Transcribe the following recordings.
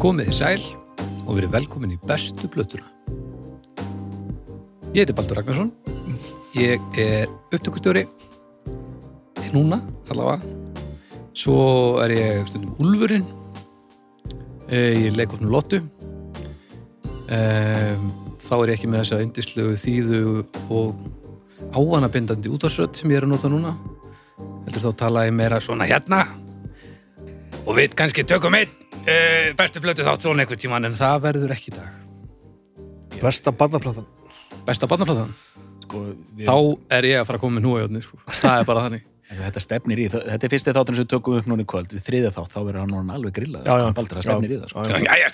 Komið þið sæl og verið velkomin í bestu blötuna. Ég heiti Baldur Ragnarsson, ég er upptökustjóri, núna allavega. Svo er ég stundum Úlfurinn, Eh, ég leik með Lottu. Um, þá er ég ekki með þessa indislegu þýðu og ávanabindandi útvarsrödd sem ég er að nota núna. Heldur þá tala ég meira svona hérna og við kannski tökum einn uh, bestu blötu þátt svona einhvern tíman en það verður ekki í dag. Besta barnaplatan Besta barnaflatan, sko, við, þá er ég að fara að koma með núajóðni, sko. Það er bara þannig. þetta stefnir í, þetta er fyrsti þáttur sem við tökum upp núna í kvöld, við þriðja þátt, þá verður hann orðinn alveg grillað, Já, já. sko, Baldur, það stefnir í það sko. Já, já.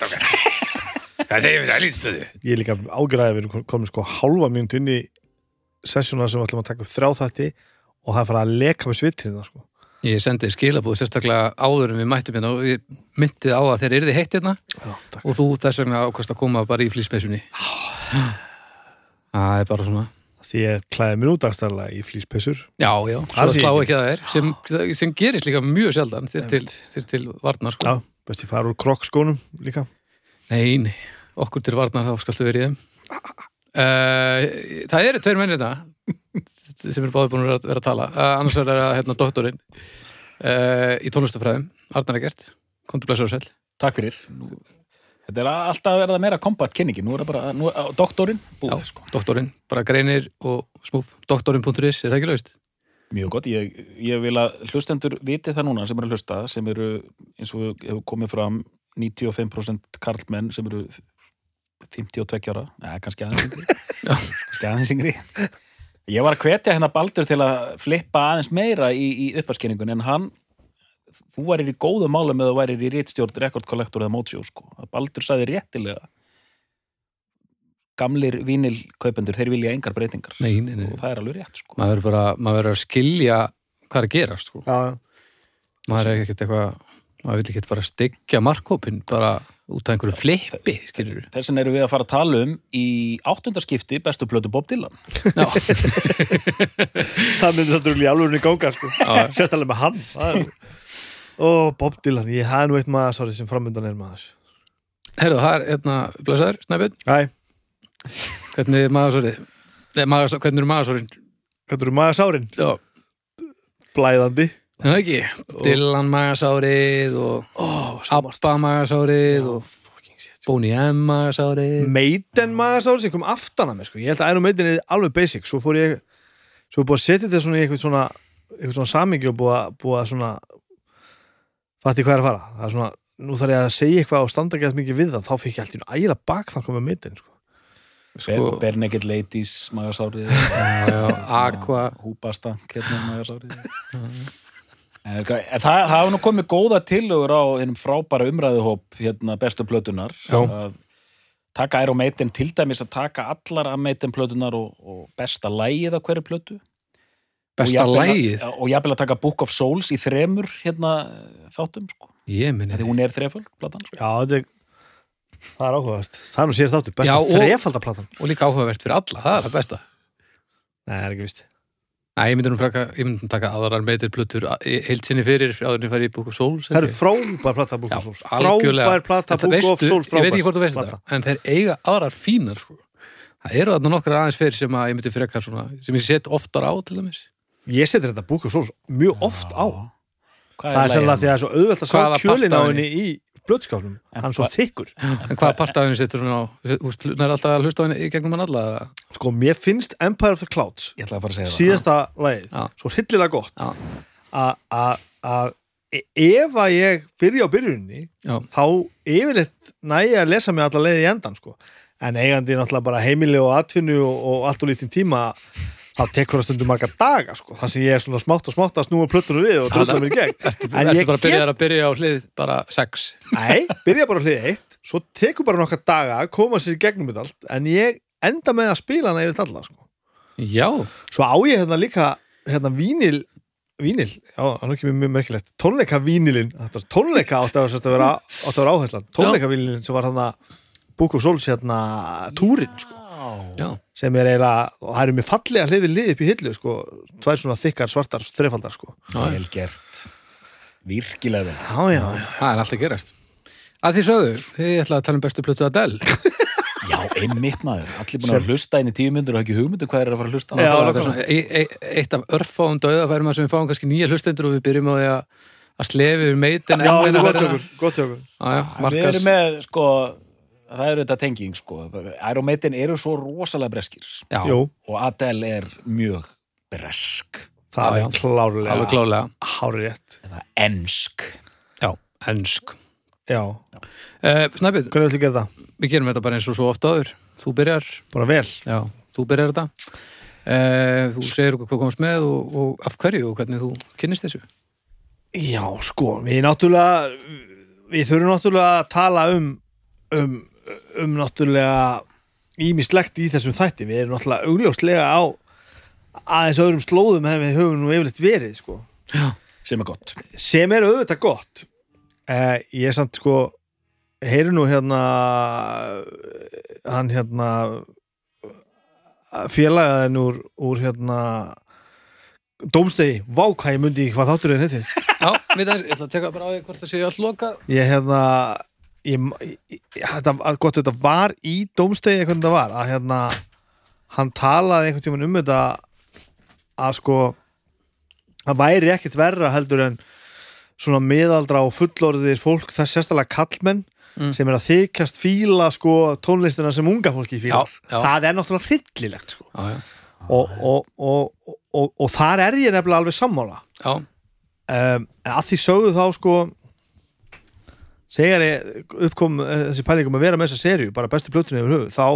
Hvað segir við það lýtsblöðu? Ég er líka ágræðið við erum komin sko hálfa mínúti inn í sessjóna sem við ætlum að taka upp þrjá þætti og það er fara að leka með svittrina sko. Ég sendi skilabúð sérstaklega áður en við mættum hérna og ég myndið á að þeir yrði heitt hérna Já, og þú þess vegna ákvæmst að koma bara í flýspeysunni. Það er bara svona. Því ég klæði mér út dagstæðlega í flýspessur. Já, já, svo Það slá ekki. að þeir sem, sem gerist líka mjög sjaldan þeir til, til varnar sko. Já, best ég fara úr krokkskónum líka. Nei, nei, okkur til varnar þá skaltu verið þeim. Uh, það eru tveir mennir þetta sem eru báði búin að vera, að tala. Uh, annars er það hérna doktorinn uh, í tónlistafræðum, Arnar Egert, komdu blessa og sæl. Takk fyrir. Nú, þetta er alltaf að verða meira kombat kynningi, nú er það bara, nú, doktorinn, Já, búið, sko. doktorinn, bara greinir og smúf, doktorinn.is, er það ekki laust? Mjög gott, ég, ég vil að hlustendur viti það núna sem eru að hlusta, sem eru, eins og hefur komið fram, 95% karlmenn sem eru 52 ára, eða kannski aðeins yngri, kannski aðeins yngri. Ég var að hvetja hérna Baldur til að flippa aðeins meira í, í uppaskenningun en hann, þú værir í góðu máli með að værir í rítstjórn, rekordkollektor eða mótsjó, sko. Baldur sagði réttilega gamlir vínilkaupendur, þeir vilja engar breytingar Nei, nei, nei. og það er alveg rétt, sko. Maður verður bara, maður verður að skilja hvað er að gerast, sko. Já, já. Maður er ekkert eitthvað, maður vil ekki bara styggja markkópin bara út af einhverju flippi, skilur við. Þess vegna erum við að fara að tala um í áttundaskipti bestu plötu Bob Dylan. Já, Það myndi þetta rúli alveg í ganga sko. Sérstaklega með hann. Það er... Ó, Bob Dylan, ég hafði nú eitt maður sorry, sem framöndan er maður. herðu, það er, hérna, blessaður, snæpinn, Æ, hvernig er maðursórið? Nei, maður, hvernig er maðursórin? hvað eru maður sárin? Já, Blæðandi. En það ekki, Dylan magasárið og margt. Abba magasárið og shit. Boney M magasárið. Maiden maður sárin sem kom aftan að mig sko. Ég held að Iron Maiden er alveg basic. Svo fór ég, svo er búið að setja þetta svona í eitthvað svona, eitthvað svona samingi og búið að, búið að svona fatti hvað er að fara. Það er svona, nú þarf ég að segja eitthvað og standa ekki að mikið við það. Þá fikk ég alltaf í ægilega bak þá komið Maiden sko. Sko, Bare Naked Ladies, magasárið, já, já, Aqua, húbasta, hérna magasárið. En það, en það hafa nú komið góða tillögur á hennum frábæra umræðuhóp hérna bestu plötunar að taka Iron Maiden til dæmis að taka allar að Maiden plötunar og, og besta lægið á hverju plötu besta að- lægið. og jafnvel að taka Book of Souls í þremur hérna þáttum sko. Ég minni því hún er þreföld platan sko. Já, þetta er Það er áhugavert. Það er nú sér þáttu. Besta þrefaldaplatan. og líka áhugavert fyrir alla, það er það besta. Nei, það er ekki vist. Nei, ég myndi nú fraka, ég myndi taka aðrar meitir plötur heilt sinni fyrir áður en ég fari í Book of Souls. Það er ég. frábær plata Book of Souls. algjörlega. Frábær plata Book of Souls. Ég veit ekki hvort þú veist þetta, en þeir eiga aðrar fínar, sko. Það eru þarna nokkra aðeins fyrir sem að ég myndi frekar svona, sem ég set oftar á til dæmis. Ég setur þetta Book of Souls mjög oft á. Hvað Það er lagið sennilega því að það er svo auðvelt að sjá kjölin á henni í blötskálnum. En Hann er svo hvað- þykkur. En hvaða part af henni setur svona á, þú veist, nær alltaf að hlusta á henni í gegnum hann alla? Sko, mér finnst Empire of the Clouds Ég ætla að fara að segja það síðasta lagið, svo hryllilega gott að- e- ef að ég byrja á byrjunni Já. þá yfirleitt næja að lesa mig alla leið í endan sko. en eigandi náttúrulega bara heimili og atvinnu og, og allt og lítinn tíma þá tekur það stundum marga daga sko. það sem ég er svona smátt og smátt að snúa plötunum við og drölla mér í gegn Ertu, En ertu ég bara að get- byrja að byrja á hlið bara sex? Nei, byrja bara á hlið eitt svo tekur bara nokkar daga að koma sér í gegnum þetta allt en ég enda með að spila hana yfir alla sko. Já, svo á ég hérna líka hérna vínil vínil, já, það er ekki mjög merkilegt tónleika vínilin, tónleika átti að, að vera, að áherslan tónleika vínilin sem var hérna Book of Souls hérna túrin sko, Já. já, sem er eiginlega og það eru mér fallega hlifið lið upp í hillu sko, tvær svona þykkar svartar þrefaldar sko. já, vel gert virkilega vel já, já, já. það er alltaf gerast Að því sögðu, þið ætla að tala um bestu plötu Adele Já, einmitt maður, allir búin að hlusta inn í tíu myndur og ekki hugmyndu hvað er að fara að hlusta á. Já, Það er nákvæmlega. svona e e eitt af örfáum döðafærum sem við fáum kannski nýja hlustendur og við byrjum á því að að slefi við meitin Já, þetta er gott hjá okkur, gott hjá okkur Við Markas, erum með, sko, það eru þetta tenging, sko. Iron Maiden eru svo rosalega breskir. Já, og Adele er mjög bresk. Það Já, er klárlega alveg klálega Hárið rétt eða ensk. Já, ensk. Já, uh, Snæpið, hvernig viltu gera það? við gerum þetta bara eins og svo ofta áður. Þú byrjar, Bara vel. Já, þú byrjar þetta. Uh, Þú segir okkur hvað komast með og, og af hverju og hvernig þú kynnist þessu. Já, sko, við náttúrulega við þurfum náttúrulega að tala um um, um náttúrulega ímislegt í þessum þætti. Við erum náttúrulega augljóslega á aðeins öðrum slóðum hefur við höfum nú yfirleitt verið, sko. Já, sem er gott. sem er auðvitað gott. Eh, ég er samt sko heyri nú hérna hann hérna félagaðin úr, úr hérna Dómstegi, vá hvað ég myndi hvað þáttur er þetta já við það, ég ætla að teka bara á því hvort það séu allt loka ég hérna ég, ég, þetta, gott þetta var í Dómstegi eitthvað þetta var að hérna hann talaði einhvern tímann um þetta að sko það væri ekkert verra heldur en svona miðaldra og fullorðir fólk þess sérstælega kallmenn Mm. sem er að þykjast fíla sko tónlistina sem unga fólki fílar. Já, já. það er náttúrulega hryllilegt sko. Já, og, og, og, og, þar er ég nefnilega alveg sammála. Já, um, en að því sögðu þá sko þegar uppkom eh, þessi pælingum að vera með þessa serju bara bestu plötunni yfir höfuð þá,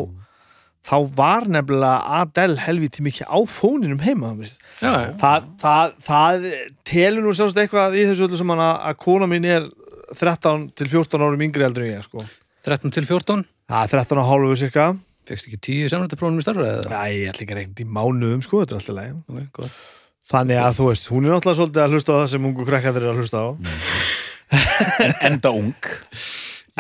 þá var nefnilega Adele helviti mikið á fóninum heima já, já. það, það, það telur nú sjálfst eitthvað í þessu öllu sem að, að kona mín er 13 til 14 árum yngri heldur en ég sko. 13 til 14 það er 13 og hálfu cirka Fekst ekki 10 samrættaprófum í starfa eða? Æ, ég ætla ekki að reynd í mánuðum sko, þetta er alltaf leið Ok, góð. þannig að þú veist, hún er náttúrulega svolítið að hlusta á það sem ungu krakkaður er að hlusta á En, enda ung.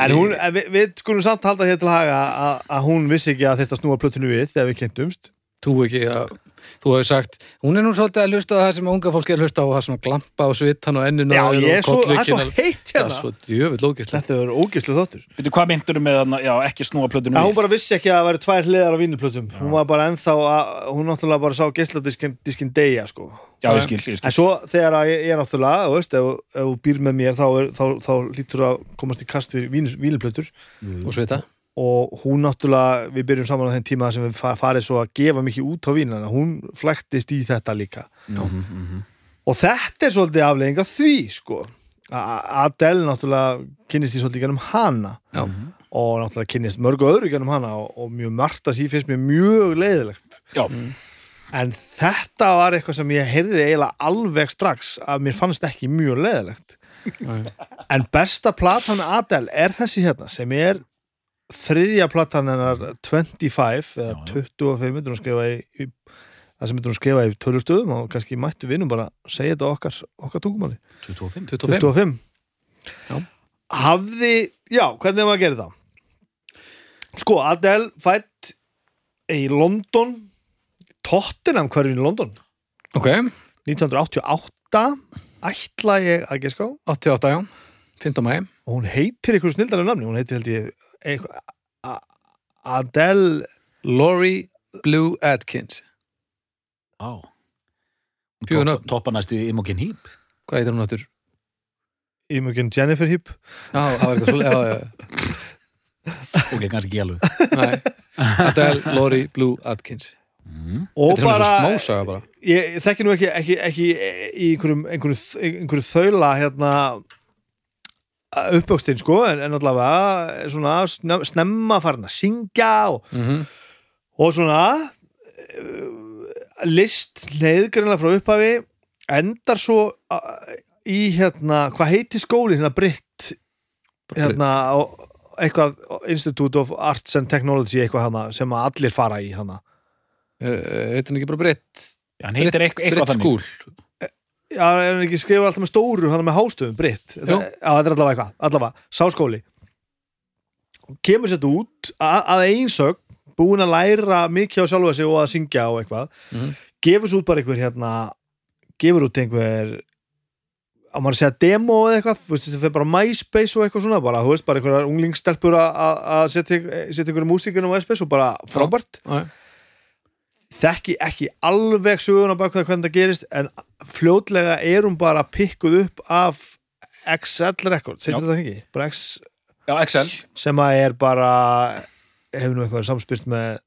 En hún, við, við skulum samt halda hér til haga að, að hún vissi ekki að þetta snúa plötinu við þegar við kynntumst. Trú ekki að þú hefur sagt hún er nú svolítið að hlusta á það sem unga fólk er að hlusta á það svona glampa og svittan og enninu Já, og ég er svo, það er svo heitt Það er hérna. svo djöfull ógislegt Þetta er ógislu þáttur. Veitu, hvað myndur með þarna, já, ekki snúa plötunum Já, hún bara vissi ekki að það væri tvær hliðar á vínuplötum. Hún var bara ennþá, að, hún náttúrulega bara sá geisladiskin diskin deyja, sko. Já, ég skil, ég skil. En svo þegar ég, ég er náttúrulega, þú veist, ef, ef þú býr með mér þá, er, þá, þá lítur að komast í kast við vínuplötur og svita og hún náttúrulega, við byrjum saman á þeim tíma sem við fa- farið svo að gefa mikið út á vín hún flæktist í þetta líka. Mhm, mhm. og þetta er svolítið aflegging af því sko. Adele náttúrulega kynnist því svolítið gennum hana. Já. og náttúrulega kynnist mörgu öðru gennum hana og, og mjög margt að því finnst mér mjög leiðilegt. Já, en þetta var eitthvað sem ég heyrði eiginlega alveg strax að mér fannst ekki mjög leiðilegt. En besta platan Adele er þessi hérna sem er þriðja platan hennar 25 eða Já, já. 25 myndur hún skrifa í, í það sem myndur hún skrifa í tölustöðum og kannski mættu vinnum bara segja þetta okkar, okkar tungumáli. 25. 25 25 Já. hafði, já, hvernig var að gera það? Sko, Adele fætt í London Tottenham hverfin í London. Ok, 1988 ætla ég að geska á 88 já. 15 mæ og hún heitir einhverju snildarum nafni hún heitir held ég Adele Lori Blue Atkins Já. Fjögur Toppa- nöfn. Toppa næstu Imogen Heap. Hvað heitir hún áttur? Imogen Jennifer Heap Já, það var eitthvað svolítið já, já, Ok, kannski ekki alveg. Adele Lori Blue Atkins Mm. og Þetta er svona bara, bara ég þekki nú ekki, ekki, ekki í einhverju þaula hérna uppböxtin sko en, en allavega svona snem- snemma farin að syngja og, mm og svona uh, list neiðgreinlega frá upphafi endar svo uh, í hérna, hvað heitir skóli hérna Britt hérna, á- eitthvað Institute of Arts and Technology eitthvað hana sem að allir fara í hana. Eh, Heitir hún ekki bara Britt Já, hann heitir eitthvað, eitthvað Britt þannig. Já, er hann ekki skrifað alltaf með stóru hana með hástöfum, Britt. Já, þetta er allavega eitthvað, allavega, sáskóli. Kemur sér út að, að einsögn, búin að læra mikið á sjálfa sig og að syngja og eitthvað Mhm. gefur svo út bara einhver hérna gefur út einhver á maður að segja demo eða eitthvað, þú veist, þetta fyrir bara MySpace og eitthvað svona, bara, þú veist, bara einhverjar unglingstelpur að- að að setja einhverju músíkinu á MySpace og bara frábært. Já, þekki ekki alveg söguna bak hvað hvernig það gerist en fljótlega er hún bara pikkuð upp af XL Records, Já. heitir það ekki? Bara X Já, Excel sem að er bara hefur nú eitthvað samspyrst með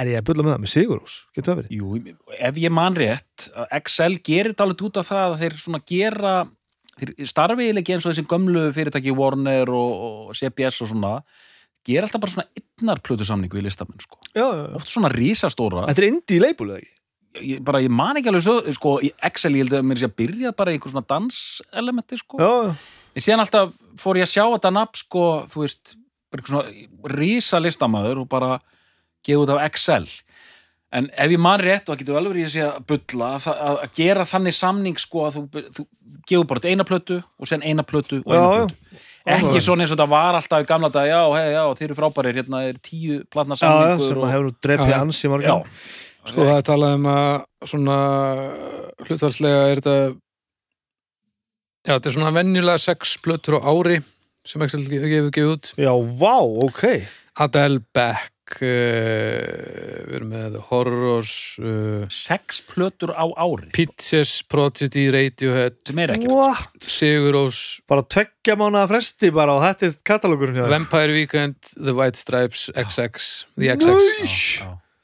er ég að bulla með það, með Sigurús, getur það verið? Jú, ef ég man rétt Excel gerir þetta alveg út af það að þeir svona gera þeir starfi eiginlega ekki eins og þessi gömlu fyrirtæki Warner og, og CBS og svona gera alltaf bara svona einnar plötusamningu í listamenn sko. Já, já, já. oft svona rísastóra Þetta er indie label, eða ekki? ég, bara, ég man ekki alveg svo, sko, í Excel ég held að mér sé að byrja bara í einhver svona danselementi sko. En síðan alltaf fór ég að sjá þetta nafn sko, þú veist, bara einhver svona rísa listamæður og bara gefa út af Excel en ef ég man rétt og það getur alveg verið að sé að bulla að, gera þannig samning sko að þú, þú gefur bara eina plötu og sen eina plötu og eina plötu ekki svona eins og það var alltaf í gamla dag já, hei, já, þeir eru frábærir, hérna er tíu platna samningur sem og, að hefur já. hans í já, margum Sko það er talað um að svona hlutfalslega er þetta já þetta er svona venjulega sex plötur á ári sem Excel gefur gefið út. Já, vá, ok. Adele Beck við erum með Horrors uh, sex plötur á ári Pizzas, Prodigy, Radiohead What? Sigurós, Bara tveggja mánuða fresti bara og þetta er katalógurinn hjá þér. Vampire Weekend The White Stripes, XX The XX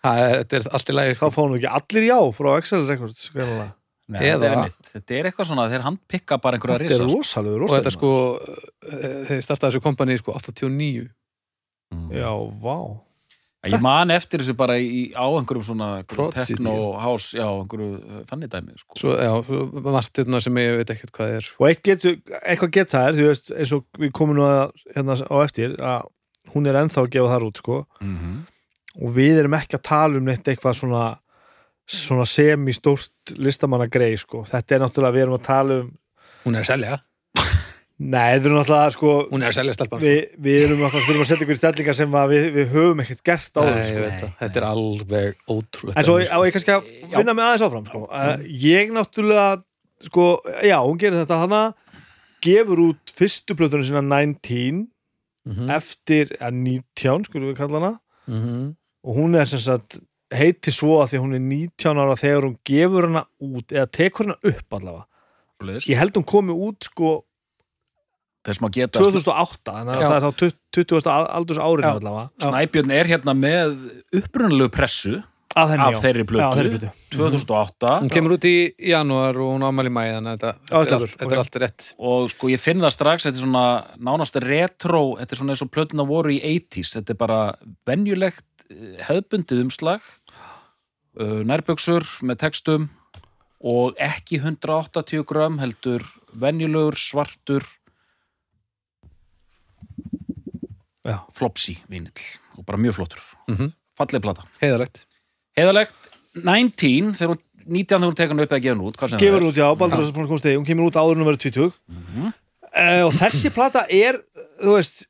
er, þetta er allt í lagi Þá sko. fáum við ekki allir já frá Excel Records. Nei, þetta, er einmitt. þetta er eitthvað svona, þeir handpikka bara einhverja Þetta er risa rosalega og þetta sko eh, þeir startaði þessu kompani sko 89 Mm. Já, vá Ég man eftir þessu bara í, á einhverjum svona house, já, einhverju þannig dæmi, sko. svo já, hérna sem ég veit ekkert hvað er. Og eitt getur, eitthvað geta þær þú veist, eins og við komum nú að, hérna á eftir að hún er ennþá að gefa þar út sko. Mm -hmm. og við erum ekki að tala um neitt eitthvað svona svona semi-stórt listamannagrei sko, þetta er náttúrulega við erum að tala um hún er að selja, nei, þetta er náttúrulega sko hún er að selja stelpan sko. við, við erum að, við erum að setja ykkur í stellingar sem við, við höfum ekkert gert á Nei, ég sko. veit það, þetta er alveg ótrúlegt en svo á ég kannski að vinna með aðeins áfram sko. uh, ég náttúrulega sko, já, hún gerir þetta hana gefur út fyrstu plötunum sína 19 Mhm, eftir, að 19 skulum við kalla hana mhm. og hún er sem sagt heiti svo að því hún er 19 ára þegar hún gefur hana út eða tekur hana upp allavega Svoleiðis. ég held hún komi út sko Þess maður geta 2008 þannig að það er þá 20. aldurs árið allavega. Snæbjörn er hérna með upprunalegu pressu af, henni, af þeirri plötu. 2008 hún kemur út í janúar og hún ámæli mæði þannig að þetta, er er allt rétt. Og sko ég finn það strax þetta er svona nánast retro þetta er svona eins og plötuna voru í 80s þetta er bara venjulegt eh, hefðbundið umslag uh, nærböksur með textum og ekki 180 gram heldur venjulegur svartur Já. flopsi vinill og bara mjög flottur. Mhm. falleg plata. Heiðalegt heiðalegt 19 þegar hún 19 þegar hún tekur hann upp eða gefur hún út gefur það út, já, Baldur hún kemur út áður verður 20 Mhm. uh, og þessi plata er þú veist,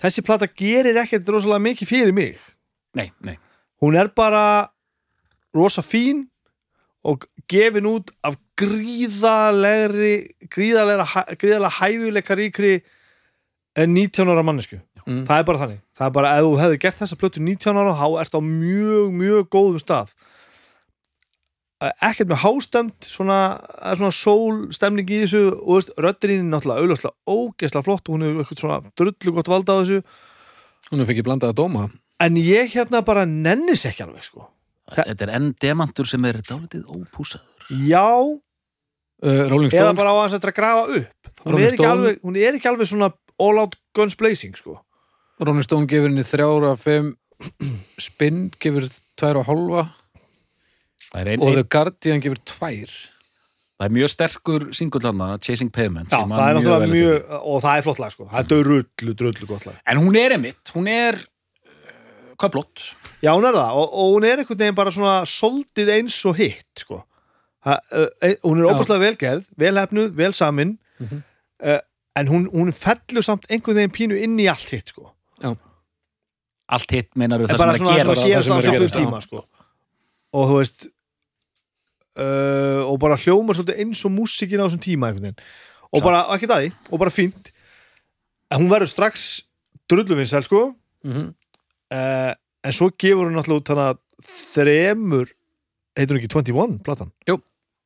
þessi plata gerir ekkert rosalega mikið fyrir mig. Nei, nei, hún er bara rosa fín og gefin út af gríðalegri gríðalega, gríðalega hæfuleika ríkri en 19 ára mannesku Mm. það er bara þannig, það er bara ef þú hefur gert þessa plötu 19 ára þá ert á mjög, mjög góðum stað. Ekkert með hástemt svona, er svona sól stemning í þessu og veist, röddurinn er náttúrulega auðvitað ógeðslega flott og hún hefur eitthvað svona drullu gott valda á þessu. Hún er fikk blandað að dóma. En ég hérna bara nennis ekki alveg sko. Þetta er enn demantur sem er dálítið ópúsaður. Já, uh, Rolling eða Stone bara á hans að grafa upp. Hún Rolling er, alveg, hún er ekki alveg svona all out guns blazing sko Rolling Stone gefur henni þrjára fimm Spin gefur tvær og hálfa. Ein, og The Guardian gefur tvær. Það er mjög sterkur singull hana, Chasing Pavement já, það er náttúrulega mjög, og það er flott lag sko. Það er drullu, drullu gott lag. En hún er emitt, hún er uh, köplott já, hún er það, og, og hún er einhvern veginn bara svona soldið eins og hitt sko. Ha, uh, hún er óbúslega velgerð velhefnuð, vel samin. Mhm. uh, en hún, hún fellur samt einhvern veginn pínu inn í allt hitt sko allt hitt meinar það sem er að svona gera það sem það er að svolítið sko. og þú veist uh, og bara hljómar svolítið eins og músikin á þessum tíma einhvern veginn. Og bara, ekki það og bara fínt. En hún verður strax drulluvinsæl sko. Mm uh, en svo gefur hún út þannig að þremur heitur hún ekki 21 platan? Jú.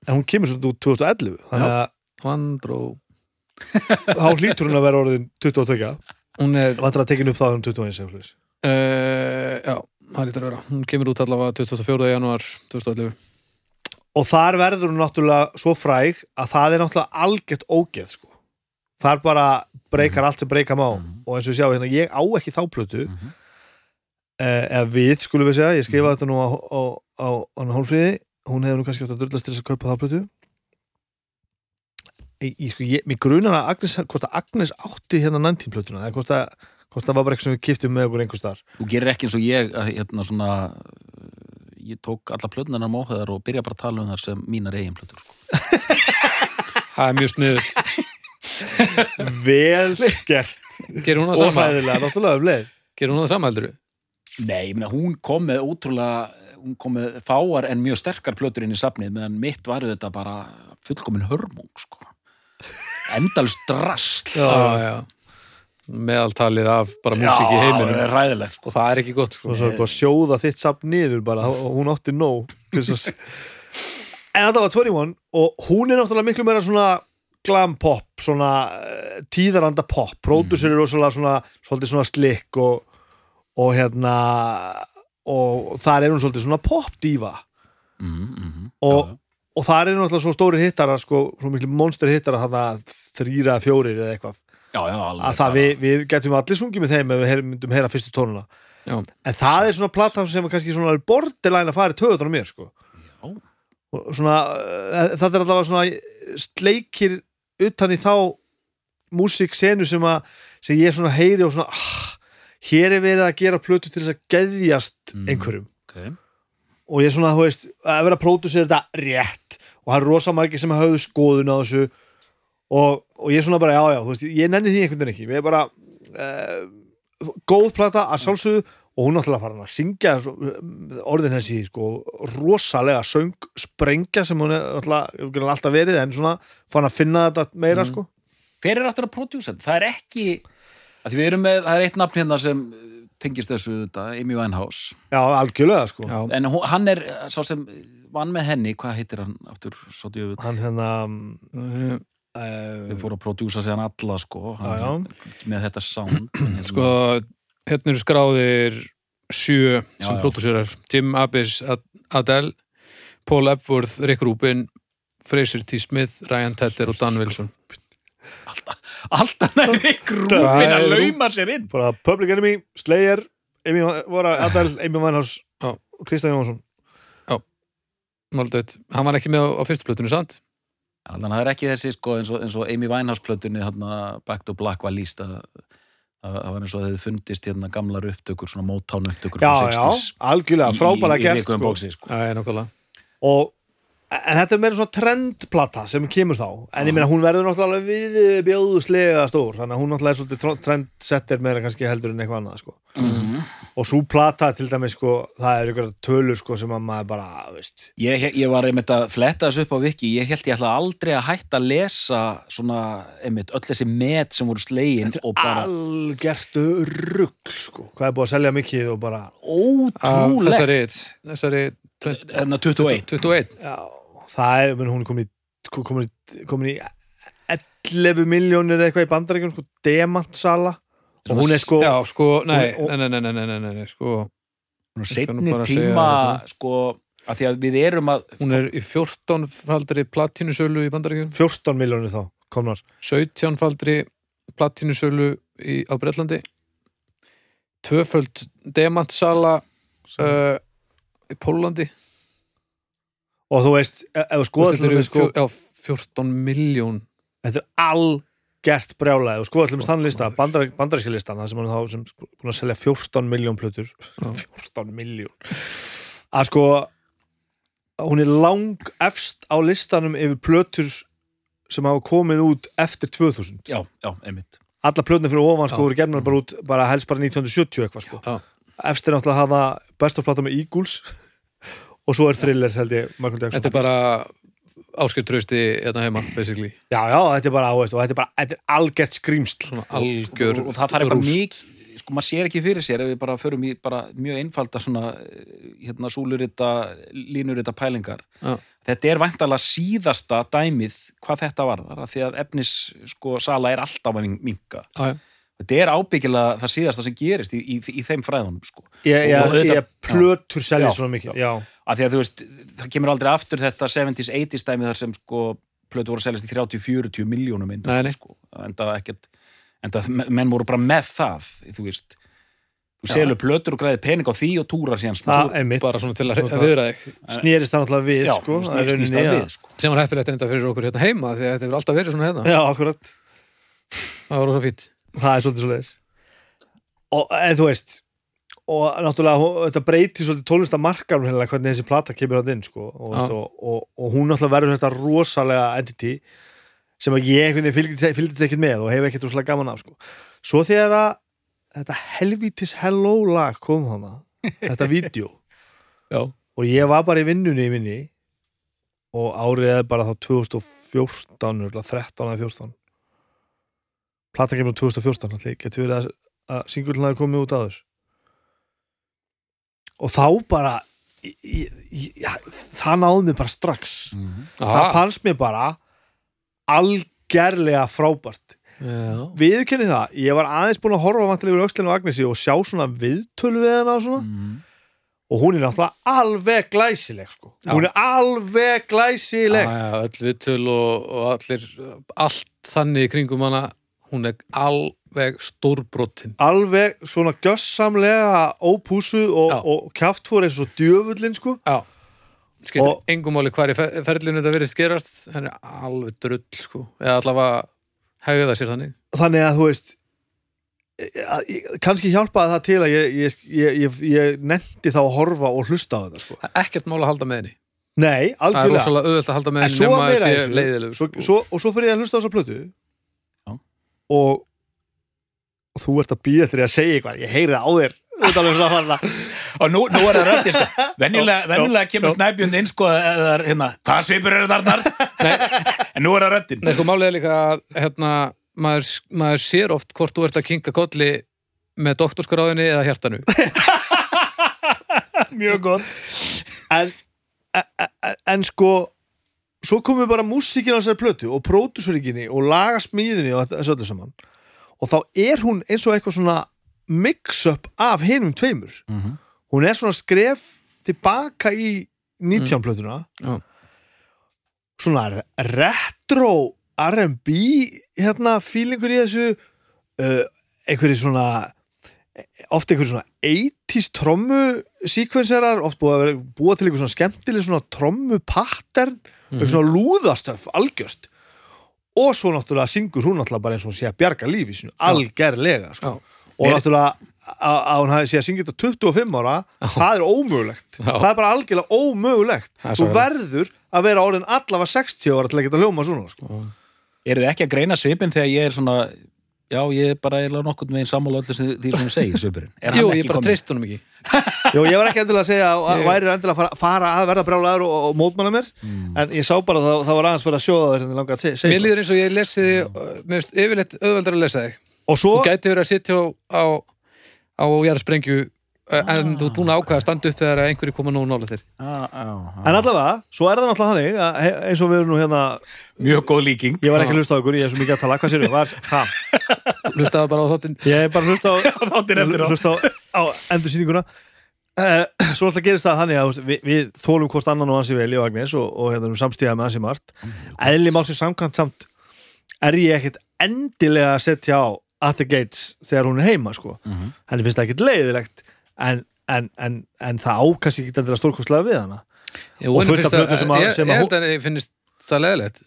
en hún kemur svona út 2011 þannig að Vandró þá hlýtur hún að vera orðin 22 Hún er, vantar að tekja upp þá um 21 sem hlust uh, já, það lítur að vera Hún kemur út allavega 24. janúar 2011 og þar verður hún náttúrulega svo fræg að það er náttúrulega algjört ógeð sko. þar bara breykar allt sem breyka má Mhm. og eins og ég sjá, hérna, ég á ekki þá plötu Mhm. eh, eða við skulum við segja, ég skrifa þetta nú á, á, á, á hólfríði, hún hefur nú kannski átt að drullast til þess að kaupa þá plötu ég, ég, sko, ég, mér grunar að Agnes, hvort að Agnes átti hérna 19 plötuna, eða hvort að hvort það var bara eitthvað sem við kiftum með okkur einhver starf Þú gerir ekki eins og ég að, hérna svona ég tók alla plötunar móhæðar og byrja bara að tala um þar sem mínar eigin plötur sko. Það er mjög sniðut vel gert. Gerir hún það sama? hæðilega, náttúrulega um leið. Gerir hún það sama heldur Nei, ég meina, hún kom með ótrúlega hún kom með fáar en mjög sterkar plötur inn í safnið, meðan mitt var þetta bara fullkomin hörmung sko. endalst drast Já, já Meðaltalið af bara músík í það heiminum. er ræðilegt sko. Og það er ekki gott sko. og svo er bara að sjóða þitt safn niður bara. Og hún átti nóg en þetta var 21 og hún er náttúrulega miklu meira svona glam pop, svona uh, tíðaranda pop, pródusir er rosalega svona, svolítið svona slick og, og hérna og þar er hún svolítið svona pop diva mm, mm, Og- og þar er náttúrulega svo stóri hittara sko, svo miklu monster hittara þarna þrýra, fjórir eða eitthvað já, já, alveg að það við, við getum allir sungið með þeim ef við myndum heyra fyrstu tónuna Já. en það er svona plata sem er kannski svona borderline að fara í töðutunum mér sko. Svona, uh, það er allavega svona sleikir utan í þá músiksenu sem, að, sem ég svona heyri og svona ah, hér er verið að gera plötu til þess að geðjast Mm. einhverjum okay. og ég svona, þú veist, að vera að pródusera þetta rétt og það er rosa margir sem hafðu skoðun á þessu og, og ég svona bara, já, já, þú veist, ég nenni því einhvern veginn ekki, við erum bara uh, góð plata að sjálfsögðu og hún náttúrulega farin að syngja svo, eh, orðin þessi, sko, rosalega söng sprengja sem hún er náttúrulega, alltaf verið, en svona fann að finna þetta meira, Mm. sko. Hver er aftur að prodjúsa þetta? það er ekki að því við erum með, það er eitt nafn hérna sem uh, tengist þessu þetta, Amy Winehouse. Já, algjörlega, sko. Já, en hún, hann er sá sem vann með henni, hvað heitir hann aftur, svo djöfull. Hann hérna uh, við uh, fórum að prodjúsa sig hann alla sko hann, Já, já. með þetta sound hérna- sko, hérna eru skráðir sjö sem já. pródúserar Jim Abis, Ad Adele Paul Epworth, Rick Rubin Fraser T. Smith, Ryan Tedder og Dan Wilson alltaf næri grúpin Það að er- lauma sér inn bara Public Enemy, Slayer Amy, voru Adele, Amy Winehouse Já. og Kristján Jónsson Málutið, hann var ekki með á, á fyrstu plötunni, sant? Þannig að það er ekki þessi sko eins og, eins og Amy Winehouse plötunni hérna Back to Black var líst að að- það var eins og þeir fundist hérna gamlar upptökur svona Motown upptökur já, frá já, 60s algjörlega, frábæra gert sko. sko. Já, nákvæmlega og en þetta er meira svona trendplata sem kemur þá, en ég meina hún verður náttúrulega við bjóðuslega stór þannig að hún náttúrulega er svolítið trendsetter meira kannski heldur en eitthvað annað sko. mm og svo plata til dæmis sko, það er ykkur tölur sko, sem að maður bara, veist. Ég, ég var einmitt að fletta þessu upp á viki. Ég held ég ætla aldrei að hætta að lesa svona, einmitt, öll þessi met sem voru slegin og bara algertu rugg sko. hvað er búið að selja mikið og bara ótrúlegt. Þessari, þessari 20, Hérna 21 21 já, það er, menn, hún er komin í, komin í, komin í 11 miljónir eitthvað í bandarækjum sko, demantsala. Og hún er sko Já, sko, nei, nei, nei, nei, nei, nei, nei, nei sko, segja tíma sko, að því að við erum að hún er í 14 faldri platínusölu í bandaríkjum 14 miljónir þá komnar. 17 faldri platínusölu í, á Bretlandi. Tvöföld demantsala uh, í Pólandi og þú veist, e- ef þú skoða þetta eru sko, fjó- já, 14 miljón þetta er algert brjálæði. Og skoða til þess þann lista bandar, bandaríska listan, það sem hann þá sem búin að selja 14 miljón plötur. Já. 14 miljón að sko hún er lang efst á listanum yfir plötur sem hafa komið út eftir 2000 já, já, einmitt. Alla plötnir fyrir ofan sko Já. voru gernar bara út bara helst bara 1970 eitthvað sko. Já. efst er náttúrulega að hafa best of plata með Eagles og svo er thriller held ég Michael Jackson. Þetta er bara áskil trösti hérna heima, basically. Já, já, þetta er bara, þú veist, og þetta er bara þetta er algjört skrýmsl algjör og, og það þarf bara mikið sko maður sér ekki fyrir sér ef við bara förum í bara mjög einfalda svona eh, hérna súlurita, línurita pælingar. Já. þetta er væntalega síðasta dæmið hvað þetta varðar af því að efnis sko sala er alltaf að minka Já, já. Þetta er ábyggilega það síðasta sem gerist í, í, í þeim fræðunum sko. Ég, ég, Og auðvitað- ég plötur selja svona mikið já, af því að þú veist, það kemur aldrei aftur þetta 70s, 80s dæmi þar sem sko plötu voru að seljast í 30-40 miljónum Nei, nei. sko, en það ekkert en það, menn voru bara með það þú veist. Þú selur plötur og græðir pening á því og túrar síðan smá það er mitt. Bara svona til að að viðra þig. Snýrist það náttúrulega við, já, sko snýst rauninni það að- við sko. sem var heppilegt enda fyrir okkur hérna heima því að þetta hefur alltaf verið svona hérna. Já, akkurat. Það var rosa fínt það er svolítið svolítið og eða þú veist og náttúrulega þetta breytir svolítið tónlistamarkar hvernig þessi plata kemur að inn sko, og, Já. og, og, og hún náttúrulega verður þetta rosalega entity sem ég fylgdi, fylgdi ekkert með og hef ekkert rosalega gaman af sko. svo þegar að þetta helvítis hello lag kom hana þetta vídeo og ég var bara í vinnunni í minni og árið er bara þá 2014 örugglega 13 eða 14 plata kemur 2014 allir, getur verið að, að singulinn hafi komið út aður og þá bara í, í, ja, það náði mig bara strax það Aha. fannst mér bara algerlega frábært já. viðurkenni það, ég var aðeins búin að horfa vantilegur öxlinu og Agnesi og sjá svona viðtölu við hennar og svona Mhm. og hún er náttúrulega alveg glæsileg sko. Hún er alveg glæsileg Já, já, öll viðtöl og, og allir allt þannig kringum hana hún er alveg stórbrotin alveg svona gjössamlega ópúsuð og, og kjaftfór eins og djöfullin sko. já skiptir Og- engum máli hvar í fer- ferlinu þetta verið gerast henni er alveg drull sko eða allavega hegða sér þannig þannig að þú veist að, ég- kannski hjálpaði það til að ég, ég, ég, ég, ég nefndi þá að horfa og hlusta á þetta sko. er ekkert mál að halda með henni nei, það er algjörlega rosalega auðvelt að halda með En henni nema að meira sé þessu, leiðileg svo, sko. svo, og svo fyrir ég að hlusta á þessa plötu. Og, þú ert að býða þér að segja eitthvað. Ég heyri það á þér. Og nú, nú er það sko. venjulega, venjulega kemur já. snæbjörn inn sko, eða, hérna, hvaða svipur eru þarnar en nú er það röddin. Nei, sko, málið er líka að hérna, maður, maður sér oft hvort þú ert að kinka kolli með doktorskráðinni eða hjartanu. Mjög gott. En, en, en, en sko svo komum við bara músíkin á þessari plötu og pródusöringinni og lagasmíðinni og þessu öllu saman og þá er hún eins og eitthvað svona mix-up af hinum tveimur Mhm. hún er svona skref tilbaka í 19 plötuna Já. svona retro R&B hérna fílingur í þessu uh, einhverju svona oft einhverju svona 80s trommu síkvenserar, oft búið að vera búa til einhver svona skemmtileg svona trommu pattern, Mhm. einhver svona lúðastöf algjört. Og svo náttúrulega syngur hún náttúrulega bara eins og hún sé að bjarga lífi sinu, algerlega sko. Og Mér- náttúrulega að hún sé að syngja þetta 25 ára það er ómögulegt. Já. það er bara algjörlega ómögulegt. Þú verður að vera orðin allavega 60 ára til að geta hljóma svona sko. eru þið ekki að greina svipin þegar ég er svona já, ég er bara eiginlega nokkurn veginn sammála öllu sem því sem þú segir svipurinn? Er hann Jú, ég bara treyst honum ekki Jó, ég var ekki endilega að segja að væri endilega að fara, fara að verða brjálæður og, og mótmanna mér Mm. en ég sá bara að það, það var aðeins fyrir að sjóða þér en ég langaði að se- segja Mér líður eins og ég lesi þig uh, mér finnst yfirleitt auðveldar að lesa þig. Og svo, Þú gæti verið að sitja á, á, á jarðsprengju uh, en þú ert búin að ákveða að standa upp þegar einhverju koma nú nála þér. En allavega, svo er það náttúrulega þannig að eins og við erum nú hérna mjög góð líking. Ég var ekki að hlusta á ykkur, ég er svo mikið að tala, hvað sér var, ha, Hlustaði bara á þáttinn. Ég er bara að hlusta á þáttir eftir á. Hlusta á, á endursýninguna. Uh, svo náttúrulega gerist það þannig að við, við þólum hvort annan og ansi vel í og Agnes og, og hérna um samstíða með ansi margt. Eðli málsins samkvæmt samt er ég ekkert endilega að setja á at the gates þegar hún er heima sko. Mhm. henni finnst það ekkert leiðilegt en, en, en, en það ákast ekki endilega stórkostlega við hana. Jú, Og fullt af það- plötur sem að- Ég sem að ég held að henni finnst það leðilegt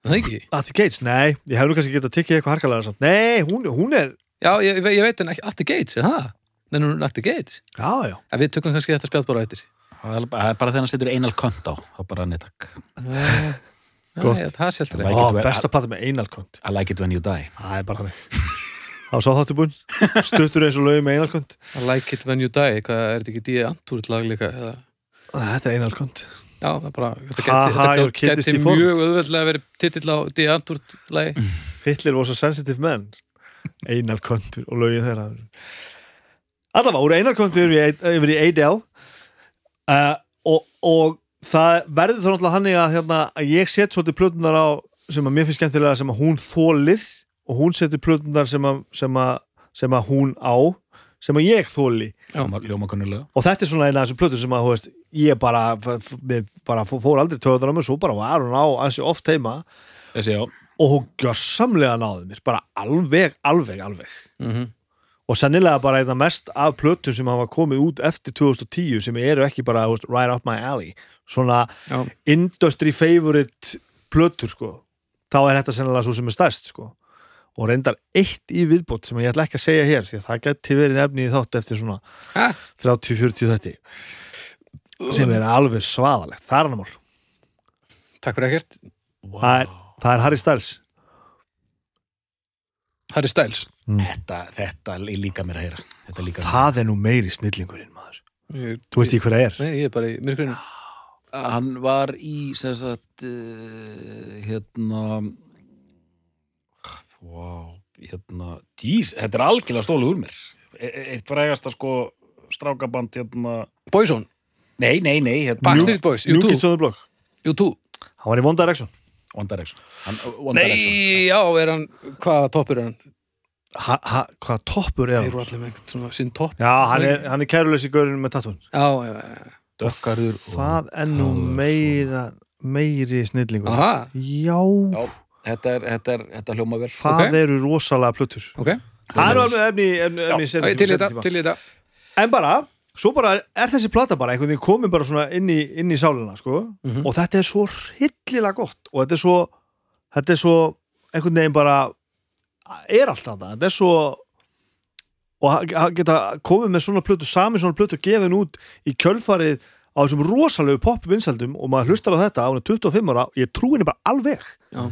Það ekki? at the gates, nei, ég hef nú kannski getað tikkið eitthvað harkalega samt, nei, hún, hún er Já, ég, ég veit en At the Gates, er það? Nei, nú er At the Gates. Já, já, En við tökum kannski þetta spjald bara það er bara bara þegar hann setur einal könt á þá bara nettak Gott. Nei, það it when- besta plata með einalkvönd I like it when you die. Það er bara þannig þá sá þáttu búinn, stuttur eins og lögum með einalkvönd I like it when you die Hvað er þetta ekki D.A. Antúrt lag líka? Eða? þetta er einalkvönd Já, það er bara, þetta deformed. mjög auðveldlega verið titill á The Antwoord lagi. Hitler was a sensitive man Einar kontur og lögin þeirra Allavega, úr Einar kontur yfir í- Adele uh, og, og það verður þá náttúrulega þannig að, hérna, að ég set svolítið plötunar á sem að mér finnst skemmtilega sem að hún þólir og hún setur plötunar sem að, sem að, sem að hún á sem að ég þóli og þetta er svona eina af þessum plötur sem að veist, ég bara, bara fór aldrei töðunar á mig, svo bara var hún á ansi oft heima. Þessi og hún gjörsamlega náði mér bara alveg, alveg, alveg. Mm og sennilega bara einna mest af plötum sem hafa komið út eftir 2010 sem eru ekki bara veist, right up my alley. Svona Já, industry favorite plötur sko. Þá er þetta sennilega svo sem er stærst sko og reyndar eitt í viðbót sem ég ætla ekki að segja hér því að það geti verið nefni í þátt eftir svona Ha? 30-40 þetta sem er alveg svaðalegt, það er annar mál. Takk fyrir ekkert. það, er, það er Harry Styles. Harry Styles. þetta, þetta er líka mér að heyra. Þetta líka mér það er nú meiri snillingurinn maður. Ég, þú veist ekki hver það er. Nei, ég er bara í myrkrinu. Hann var í sem sagt uh, hérna wow, hérna dís, þetta er algjörlega stólu úr mér. E- e- Eitt frægasta sko strákaband hérna. Boyzone, Nei, nei, nei, hérna. Backstreet Boys, New U2. Kids on the Block. U2. hann var í One Direction. One Direction. Hann, One Direction. Nei, já, er hann, hvaða toppur er hann? ha, ha, hvað toppur er hann? eru allir með einhvern svona sinn topp. Já, hann er, hann er kæruleysi gaurinn með tattún Já, já, já. Dökkarður Það er nú meira meiri snillingur. Aha, Já, Já, þetta er, þetta er, þetta hljóma vel það Ok. eru rosalega plötur ok. Það eru alveg efni, efni, efni Æ, setjum, Til þetta, til þetta. En bara, svo bara er þessi plata bara einhvern veginn komin bara svona inn í, inn í sálina sko. Mhm. og þetta er svo hryllilega gott og þetta er svo þetta er svo einhvern veginn bara er allt þetta, þetta er svo og að geta komið með svona plötu, sami svona plötu gefin út í kjölfarið á þessum rosalegu popvinsaldum og maður hlustar á þetta á hún er 25 ára, ég trúi henni bara alveg Já.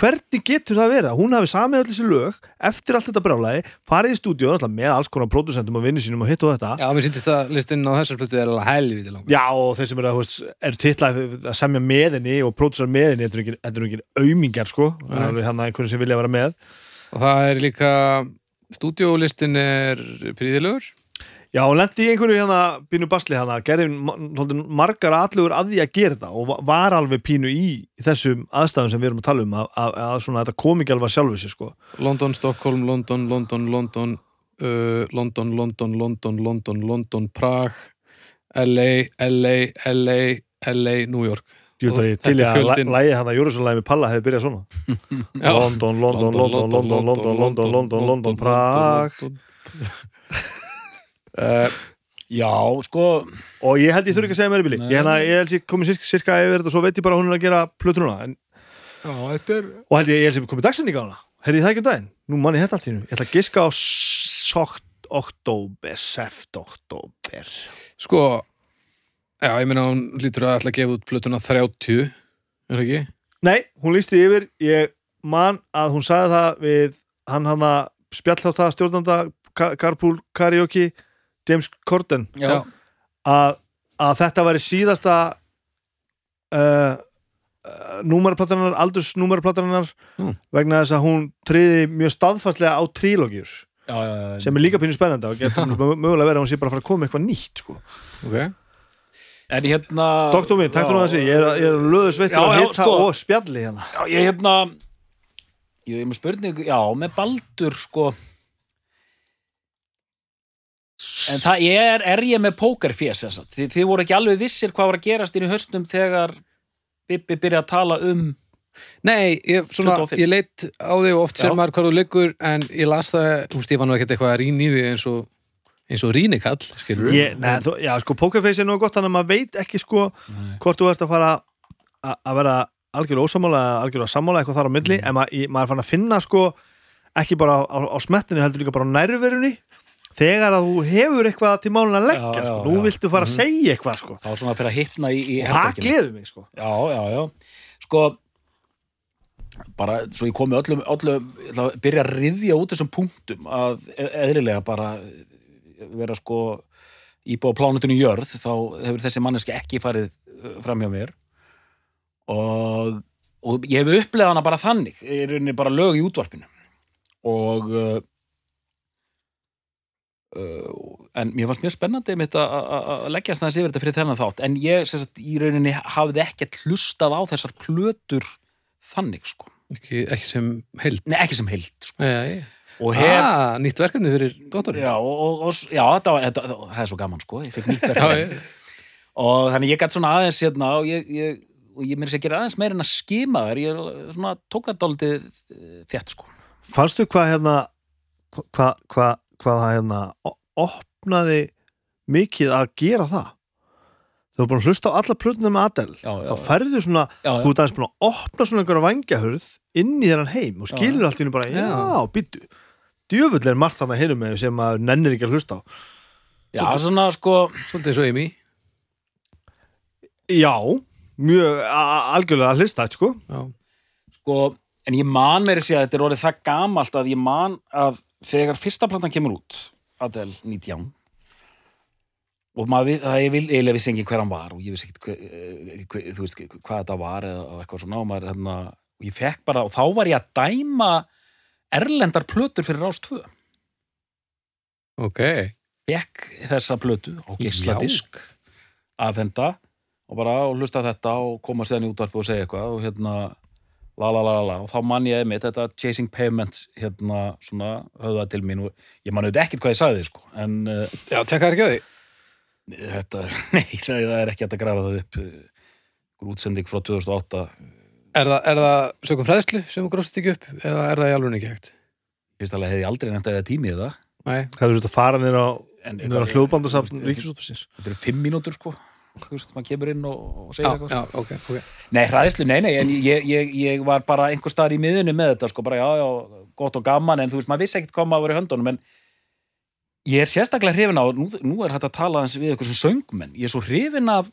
Hvernig getur það að hún hafi samið öll þessi lög eftir allt þetta brjálæði, farið í stúdíu með alls konar pródusentum og vinni sínum og hitt og þetta Já, mér syndist það listinn á þessar plötu er alveg helviti langur. Já, og þeir sem eru, að, eru titlaði að semja með henni og pródusera með henni þetta eru ekki aumingar sko er hann að einhverjum sem vilja vera með Og það er líka, stúdíólistin er príðilegur. Já, hún lendi í einhverju hérna pínu basli hérna, gerði margar atlugur að því að gera þetta og va- var alveg pínu í þessum aðstæðum sem við erum að tala um að, að, að svona þetta kom ekki alveg að sjálfu sér sko London, Stockholm, London, London, London, uh, London, London, London, London, London, Prag, LA, LA, LA, LA, New York. Veit að ég til er ég að lægi hann að Júrussonlægi með Palla hefði byrjað svona. London, London, London, London, London, London, London, London, Prag Uh, Já, sko. Og ég held ég þurfi ekki að segja meira í bíli Nei. ég, hérna, ég held ég komið sirka, sirka yfir þetta og svo veit ég bara að hún er að gera plötununa en, Já, þetta er og held ég, ég held ég komið dagsending á hana. Heyrði það ekki um daginn, nú manni þetta allt í nú ég ætla að giska á sokt oktober, seft oktober sko, já, ég meina hún lítur að ætla að gefa út plötuna 30, er það ekki? nei, hún lísti yfir, ég man að hún sagði það við hann hann að spjall á það stjórnanda Car- Carpool Karaoke James Corden Já, að, að þetta væri síðasta uh, uh, númeraplatarinnar, aldurs númeraplatarinnar Mm. vegna þess að hún triði mjög staðfastlega á trílógjur já, já, já. sem er líka pínu spennandi og getur mö- mögulega verið að hún sé bara að fara að koma eitthvað nýtt sko. Ok. En hérna Doktor minn, takk fyrir þessi, ég er, ég er löðu að já, hitta sko. og spjalli hérna Já, ég hérna Ég er með spurningu, já, með Baldur sko En það ég er, er ég með pókerfés þess að þið, þið voru ekki alveg vissir hvað var að gerast inn í höstnum þegar Bibbi byrja að tala um Nei, ég, svona, 25. ég leitt á þig og oft sér Já. maður hvað þú liggur en ég las það, þú veist, ég var nú ekkert eitthvað að rýna í því eins og, eins og rýnikall, skilur ég, neð, þú, Já, sko, Pokerface er nú gott þannig að maður veit ekki sko hvort þú ert að fara að vera algjörlega ósamála eða algjörlega sammála eitthvað þar á milli en maður, í- maður er fann að finna sko ekki bara á, á smettinu heldur líka bara á nærverunni þegar að þú hefur eitthvað til málun að leggja Já, sko. nú já. viltu fara að Mhm. segja eitthvað sko. þá svona fyrir að hitna í, í það gleður mig sko. Já, já, já Sko bara, svo ég komi öllum, öllum ég að byrja að riðja út þessum punktum að e- eðlilega bara vera sko íbúið á plánutinu jörð þá hefur þessi manneski ekki farið fram hjá mér og, og ég hef upplegað hana bara þannig í rauninni bara lög í útvarpinu og uh, en mér fannst mjög spennandi að að- að leggjast þess yfir þetta fyrir þennan þátt. En ég sagt, í rauninni hafði ekkert hlustað á þessar plötur þannig sko, ekki, ekki sem held nei ekki sem heild sko. Nei, og hef ah, nýtt verkefni fyrir dóttorinn Já, og, og, og já þetta, var, þetta, það er svo gaman sko, ég fikk nýtt verkefni. og þannig ég gætt svona aðeins hérna og ég, ég, og ég mér að gera aðeins meira en að skima þær, ég svona tók það dálítið eh, þétt sko. Fannstu hvað hérna hvað hva, hva það hérna opnaði mikið að gera það. Þú er búin að hlusta á alla plötuna með Adele. Já, já, þá færðu svona, já, þú ert aðeins búin að opna svona einhverja vangjahurð inn í þennan heim og skilur allt í hennu bara, já, Já. býttu djöfull er margt það með heyrum með sem að nennir ekki að hlusta á. Já, svona sko Svolítið svo Amy. Já, mjög algjörlega að hlusta sko. Já, sko, en ég man meiri sé að þetta er orðið það gamalt að ég man að þegar fyrsta plantan kemur út Adele 19 og maður, það ég vil, eiginlega vissi engin hver hann var og ég vissi ekki hver, eh, hver, þú veist, hvað þetta var eða eitthvað svona og maður, hérna, og ég fekk bara, og þá var ég að dæma erlendar plötur fyrir Rás 2 ok. Fekk þessa plötu á gísladisk afhenda og bara og hlusta þetta og koma séðan í útvarpi og segja eitthvað og hérna la la la la la. Og þá man ég einmitt þetta Chasing Payments hérna svona höfða til mín og ég man auðvitað ekkert hvað ég sagði sko en uh, Já, tekkar ekki á því? þetta, nei það, það er ekki hægt að grafa það upp uh, útsending frá 2008 Er það, er það sökum fræðslu sem gróst ekki upp eða er það í alveg ekki hægt? fyrst alveg hefði ég aldrei nefnt að það tími í það. Nei, það er út að fara nýr á, hljóðbandasafn þetta eru fimm mínútur sko þú veist, maður kemur inn og, og segir já, eitthvað sko. já, ok, ok Nei, hræðislu, nei, nei, en ég, ég, ég var bara einhver staðar í miðunni með þetta, sko, bara já, já, gott og gaman, en þú veist, maður vissi ekkert hvað maður var í höndunum, en ég er sérstaklega hrifin á, nú, nú er hægt að tala hans við eitthvað sem söngmenn, ég er svo hrifin af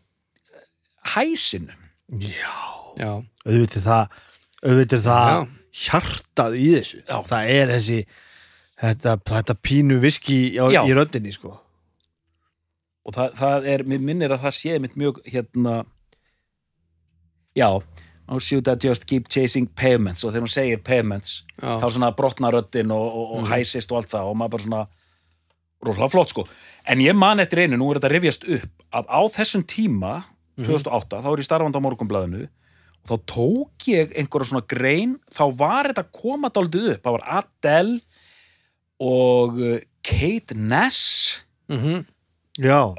hæsinu. já, Já, auðvitað það auðvitað það Já. hjartað í þessu Já. það er þessi þetta, þetta pínu viski í röddinni sko Og það, það er, mér minnir að það sé mitt mjög, hérna, já, now should I just keep chasing payments, og þegar hún segir payments, já, þá svona brotna röddin og, og, og Mhm. hæsist og allt það og maður bara svona rosalega flott sko. En ég man eftir einu, nú er þetta rifjast upp að á þessum tíma, 2008 þá er ég starfandi á morgunblæðinu og þá tók ég einhverja svona grein þá var þetta að koma dálítið upp. Það var Adele og uh, Kate Ness mhm, já,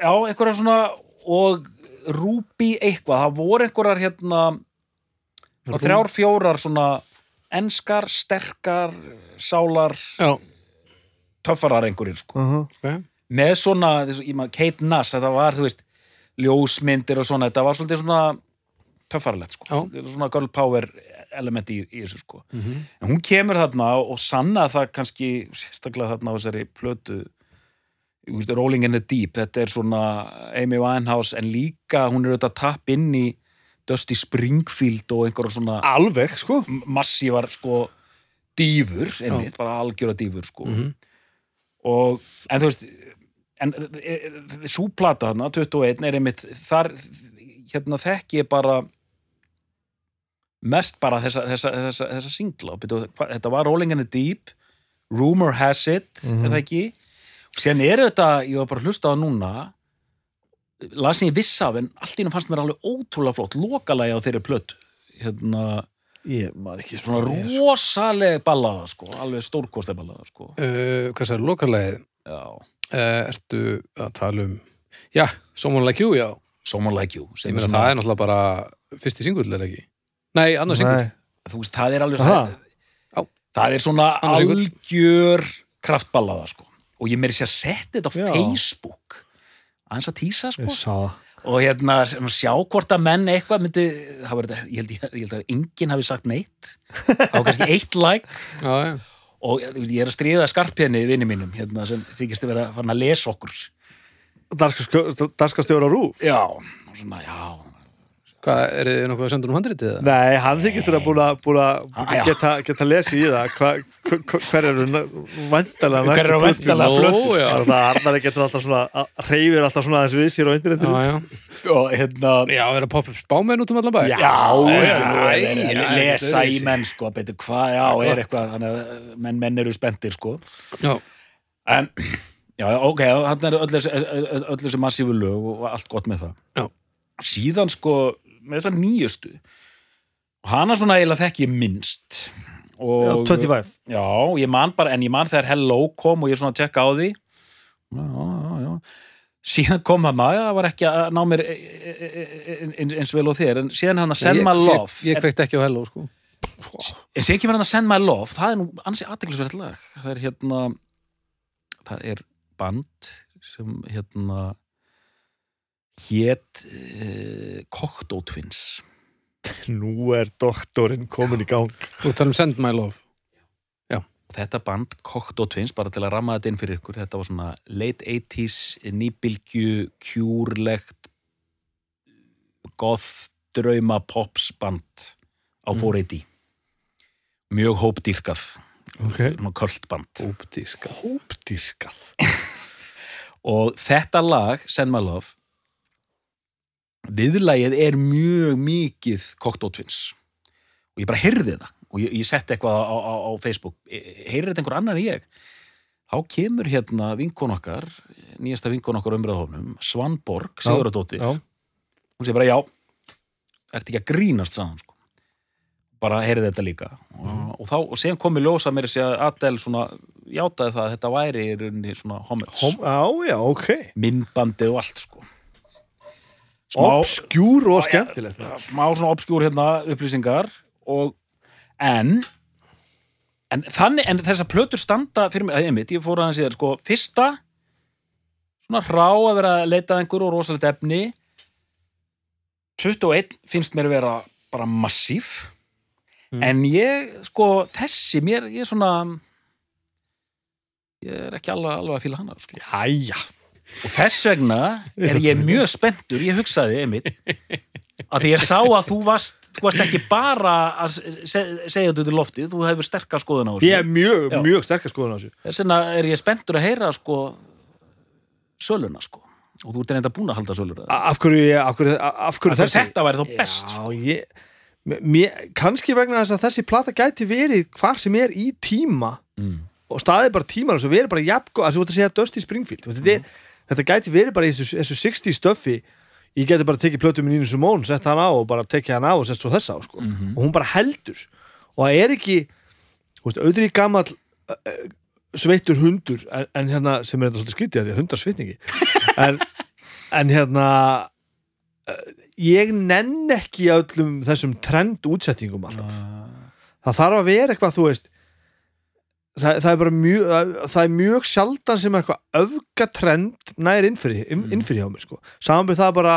já, einhverja svona og Ruby eitthvað, það voru einhverjar hérna og þrjár fjórar svona enskar, sterkar sálar, já, töffarar einhverjir sko. uh ok. Með svona, þessu- ég maður, Kate Nass þetta var, þú veist, ljósmyndir og svona, þetta var svolítið svona töffaralegt sko, Já. Svona girl power element í, í þessu sko. Mhm, en hún kemur þarna og sanna það kannski sérstaklega þarna á þessari plötu Rolling in the Deep þetta er svona Amy Winehouse en líka hún er auðvitað að tapp inn í Dusty Springfield og einhverja svona alveg sko. massívar sko dýfur, einmitt, bara algjöra dýfur sko. Mhm, og, en þú veist en svo plata þarna, 21 er einmitt, þar hérna þekki ég bara mest bara þessa, þessa, þessa, þessa singla, þetta var Rolling in the Deep Rumor Has It Mhm. er það ekki sen er þetta, ég var bara að hlusta á það núna las ég viss af en allt í hennu fannst mér alveg ótrúlega flott lokalagi á þeirri plötu. Hérna, ég maður ekki svona sko. rosaleg ballaða sko, alveg stórkostleg ballaða sko. Uh, Hvað sér, lokalegið já, uh, Ertu að tala um Já, Someone Like You, já. Someone Like You Ég meina það er náttúrulega bara fyrsti singull, er það ekki? Nei, annars singull. Þú veist, það er alveg. Já. það er svona algjör kraftballaða sko og ég meiri sér að setja þetta á Já. Facebook. Aðeins að tísa sko. Ég sá það. Og hérna sjá hvort að menn eitthvað myndi, það var þetta, ég held, ég held að enginn hafi sagt neitt. Á kannski eitt like. Já, já, og veist, ég er að stríða skarpjörni vinni mínum hérna sem þykist að vera farin að lesa okkur. Darskastjóra rúf já, og svona, já Hvað, er þið nokkuð að senda um handritið það? Nei, hann þykist að búin að, búin að geta, geta lesið í það hva, hva, hva, hver eru vandalega Hver eru plötur? já. Það er Arnar getur alltaf svona reyfir alltaf svona aðeins við sér á internetinu Já, já. og hérna Já, er að poppa upp spámenn út um allan bæ? Já, lesa þetta í menn sko, betur hvað, já, er eitthvað þannig að menn, menn eru spenntir sko Já. en, já, ok þannig er öll þessi, öll þessi massífu lög og allt gott með það Já. síðan sko, með þessar nýjustu. Og hana svona eiginlega þekki ég minnst. Já, og 25 Já, ég man bara, en ég man þegar Hello kom og ég svona tjekka á því. Já, já, já. Síðan kom hann maður, það var ekki að ná mér e- e- e- eins, vel og þér en síðan hann að Send Ég- My Love. Ég, ég kveikt ekki á Hello, sko. En síðan kemur hann að Send My Love það er nú ansi aðteglisverð lag. Það er hérna það er band sem hérna hét uh, Cocteau Twins. Nú er doktorinn komin í gang. Þú talar um Send My Love. Þetta band, Cocteau Twins, bara til að ramma þetta inn fyrir ykkur, þetta var svona late 80s, nýbylgju kjúrlegt goth, drauma pops band á 480 mjög hópdýrkað. Ok. Svona köld band. Ópdýrka Hópdýrkað. Og þetta lag, Send My Love viðlagið er mjög mikið Cocteau Twins. Og ég bara heyrði það og ég, ég setti eitthvað á, á, á Facebook. E- heyrði þetta einhver annar en ég? Þá kemur hérna vinkon okkar nýjasta vinkon okkar umræðahófnum Svanborg, Siguradóttir Já, hún segir bara já ert ekki að grínast? saman sko. bara heyrði þetta líka. Og, og þá, og síðan kom í ljósa mér að segja að Adele svona játaði það að þetta væri í rauninni svona homage, Hom, já, já, ok. Myndbandið og allt sko Obskjúr og skemmtilegt smá svona obskjúr hérna upplýsingar og en en þannig, en þessar plötur standa fyrir mér, einmitt, ég fór aðeins í það sko, fyrsta svona rá að vera að leita að einhver og rosalegt efni 21 finnst mér að vera bara massíf Mm. en ég, sko, þessi mér, ég er svona ég er ekki alveg, alveg að fíla hana sko. Og þess vegna er ég mjög spenntur ég hugsaði, einmitt að því ég sá að þú varst þú varst ekki bara að se segja þetta út í loftið, þú hefur sterkar skoðun á þessu. Ég er mjög, Já. mjög sterkast skoðun á þessu. Þess vegna er ég spenntur að heyra sko söluna sko. Og þú ert reynda búin að halda sölur Af hverju, ég- af hverju, af hverju þessi? þetta væri þá best sko. Já, ég mér, kannski vegna þess að þessi plata gæti verið hvar sem er í tíma. Mm. og staðið bara tíma og svo verið bara jafn að þú ert að segja Dusty Springfield þetta, er, þetta gæti verið bara í þessu, þessu 60 stöffi ég geti bara tekið plötu með Nínu Simón, sett hann á og bara tekið hann á og sett svo þess á sko. Mhm. og hún bara heldur. Og það er ekki auðvitað í gamall uh, sveittur hundur en, en hérna, sem er þetta svolítið skrítið að því hundar svitningi en, en hérna uh, ég nenn ekki öllum þessum trend útsettingum alltaf. Það þarf að vera eitthvað þú veist það, það er bara mjög það, er mjög sjaldan sem eitthvað öfgatrend nær innfyrir, inn, innfyrir hjá mér sko. samanbyrð það bara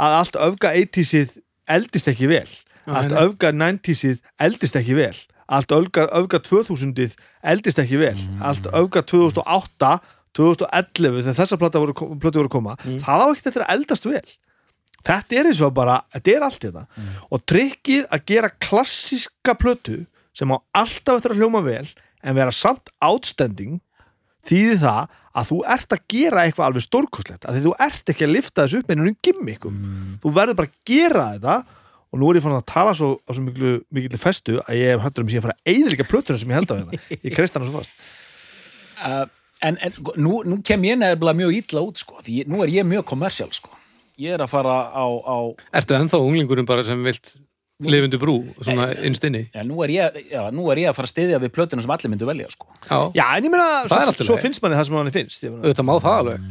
að allt öfga 80-sið eldist ekki vel. Allt nei. öfga 90-sið eldist ekki vel. Allt öfga, öfga 2000-ið eldist ekki vel. Allt öfga 2008 2011 þegar þessar plata voru, voru koma það á ekkert eftir að eldast vel. Þetta er eins og bara, þetta er allt þetta og trikkið að gera klassíska plötu sem á alltaf eftir að hljóma vel en vera samt outstanding þýði það að þú ert að gera eitthvað alveg stórkostlegt að því þú ert ekki að lifta þessu upp með einhvern gimmickum þú verður bara að gera þetta og nú er ég fann að tala svo, á svo miklu, miklu festu að ég hef hættur um síðan að fara að eðlika plötuna sem ég held á hérna. Ég kreist hana svo fast. Uh, en, en nú, nú kem ég nefnilega mjög illa út sko, því ég- nú er ég mjög kommersial sko. ég er að fara á, á Ertu ennþá unglingurinn bara sem vilt lifundu brú, svona innst inni já, nú, er ég, já, nú er ég að fara að styðja við plötuna sem allir myndu velja sko. Já, já en ég meina, Það er svo, allt í svo lagi. finnst manni það sem manni finnst ég meina. auðvitað má það alveg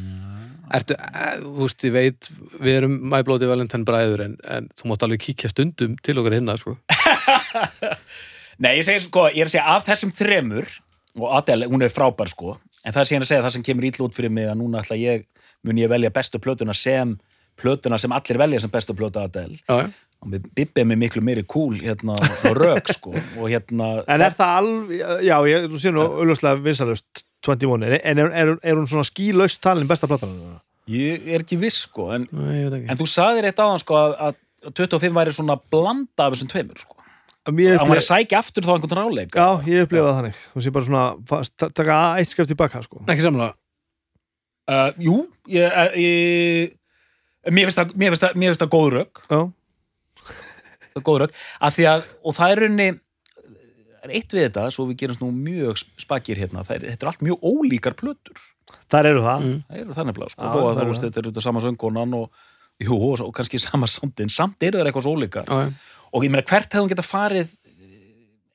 Ertu, eh, þú veist, ég veit við erum My Bloody Valentine bræður en, en þú mátt alveg kíkja stundum til okkar hinna sko. Nei, ég segi sko, ég er að segja af þessum þremur og Adele, hún er frábær sko en það er síðan að segja það sem kemur ítla út fyrir mig að núna ætla ég, mun ég velja bestu plötuna sem plötuna sem allir velja sem bestu plötu Adele Já, já við bibbið mig miklu meiri kúl hérna og rök sko. Og hérna En er það alveg, já, ég, þú sé nú auðvitað vinsalust 21, en er, er, er hún svona skílaust talin besta platan? ég er ekki viss sko en, Nei, ég en þú saðir eitt áðan sko að, að, 25 væri svona blanda af þessum tveimur sko. Ég að sækja aftur þá einhvern ráleik já, ég upplifa það þannig. Þú sé bara svona, taka eitt skeft tilbaka sko. ekki samlega uh, jú ég, ég, mér finnst það- mér finnst það- góð rök. Já, er góð að, og það er raunni er eitt við þetta, svo við gerum nú mjög spakir hérna, það er, þetta er allt mjög ólíkar plötur, þar eru það? Mm. það eru þannig blá sko, þó að það eru veist, þetta er sama söngunan og jú, og, og kannski sama samtinn, samt eru það eitthvað svo ólíkar. Já, já. og ég meina hvert hefði hún geta farið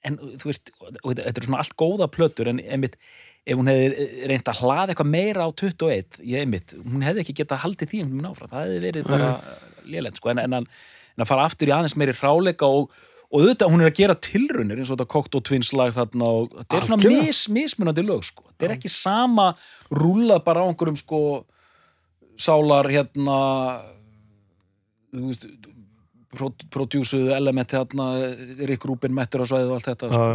en þú veist þetta þetta er svona allt góða plötur en einmitt, ef hún hefði reynt að hlaða eitthvað meira á 21, ég einmitt hún hefði ekki geta haldið því um náfram það hefði verið bara lélend sko, en, en, að- en að fara aftur í aðeins meiri hráleika og, og auðvitað hún er að gera tilrunir eins og þetta Kokt og Twins lag þarna og þetta er svona Algjörlega. mis, mismunandi lög sko. þetta er ekki sama rúlað bara á einhverjum sko sálar hérna þú veist prodjúsuðu element hérna Rick Rubin mettur á svæðu og allt þetta sko.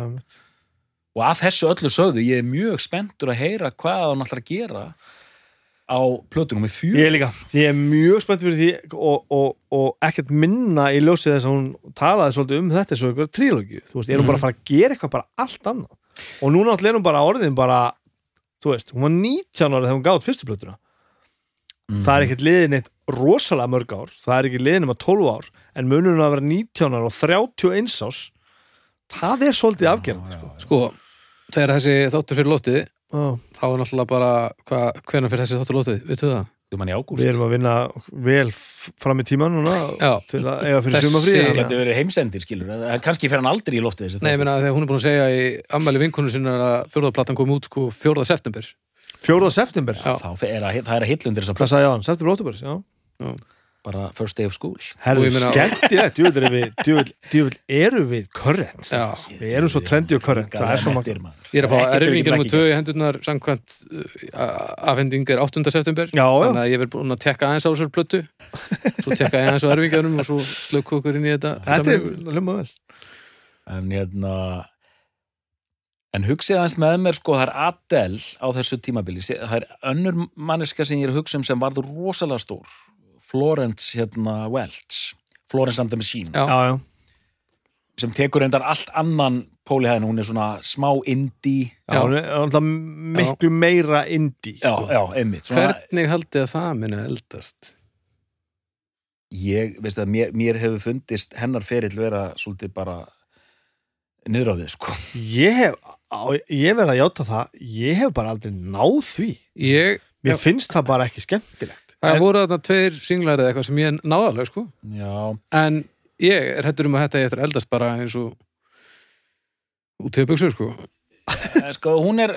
og að þessu öllu sögðu ég er mjög spenntur að heyra hvað hann ætlar að gera á plötunum með fjör ég líka. Ég er mjög spennt fyrir því og, og, og ekkert minna í ljósið þess að hún talaði svolítið um þetta svo ykkur trílógju, þú veist, er hún bara að fara að gera eitthvað bara allt annað? Og núna allir er hún bara orðin bara, þú veist, hún var 19 ára þegar hún gátt fyrstu plötuna. Mm. það er ekkert liðin eitt rosalega mörg ár. Það er ekki liðin um að 12 ár. En munurinn að vera 19 ára og 31 ás það er svolítið afgerandi sko. sko, þegar þessi þáttur fyrir lótið Já. þá er náttúrulega bara hva, hvenær fyrir þessi þáttur lótið, veitu það? þú mann í ágúst við erum að vinna vel fram í tíman núna Já. til að eiga fyrir sumafrí það getur verið heimsendir skilur kannski fer hann aldrei í loftið þessi Nei, þegar hún er búin að segja í ammæli vinkonu sinna að fjórðaplatan kom út sko 4. september 4. september Já. þá fer- er að, það er að hillundir þess að Hvað sagði ég á hann? September, óttúber, já. Bara first day of school. Herðu, Og ég meina- skemmtilegt, djúvill er eru við current. Já, Við erum svo trendy og current, það er svo makk. ég er að fá nummer ekki 2 í hendurnar samkvæmt uh, afhending er 8. september. Já, þannig að ég verð búin að tekka aðeins á þessar plötu. Svo tekka ég aðeins á erfingjörnum og svo slöku okkur inn í þetta. Þetta er hljóma vel. en hérna en hugsið aðeins með mér sko það er Adele á þessu tímabili. Það er önnur manneska sem ég er að hugsa um sem varður rosalega stór Florence hérna Welch Florence and the Machine Já. Já, já. sem tekur reyndar allt annan póli hæðin, hún er svona smá indie Já, hún er alltaf miklu meira indie, sko. já, einmitt svona, Hvernig haldið að það minna eldast? ég, veist að mér, mér hefur fundist hennar ferill vera svolítið bara niður á við sko Ég hef, á, ég verð að játa það, ég hef bara aldrei náð því. Ég, Mér Já. finnst það bara ekki skemmtilegt. Það En- voru þarna tveir singlar eða eitthvað sem ég náðalega sko. Já, en ég er hættur um að þetta ég eftir eldast bara eins og út í buksur sko. Sko, hún er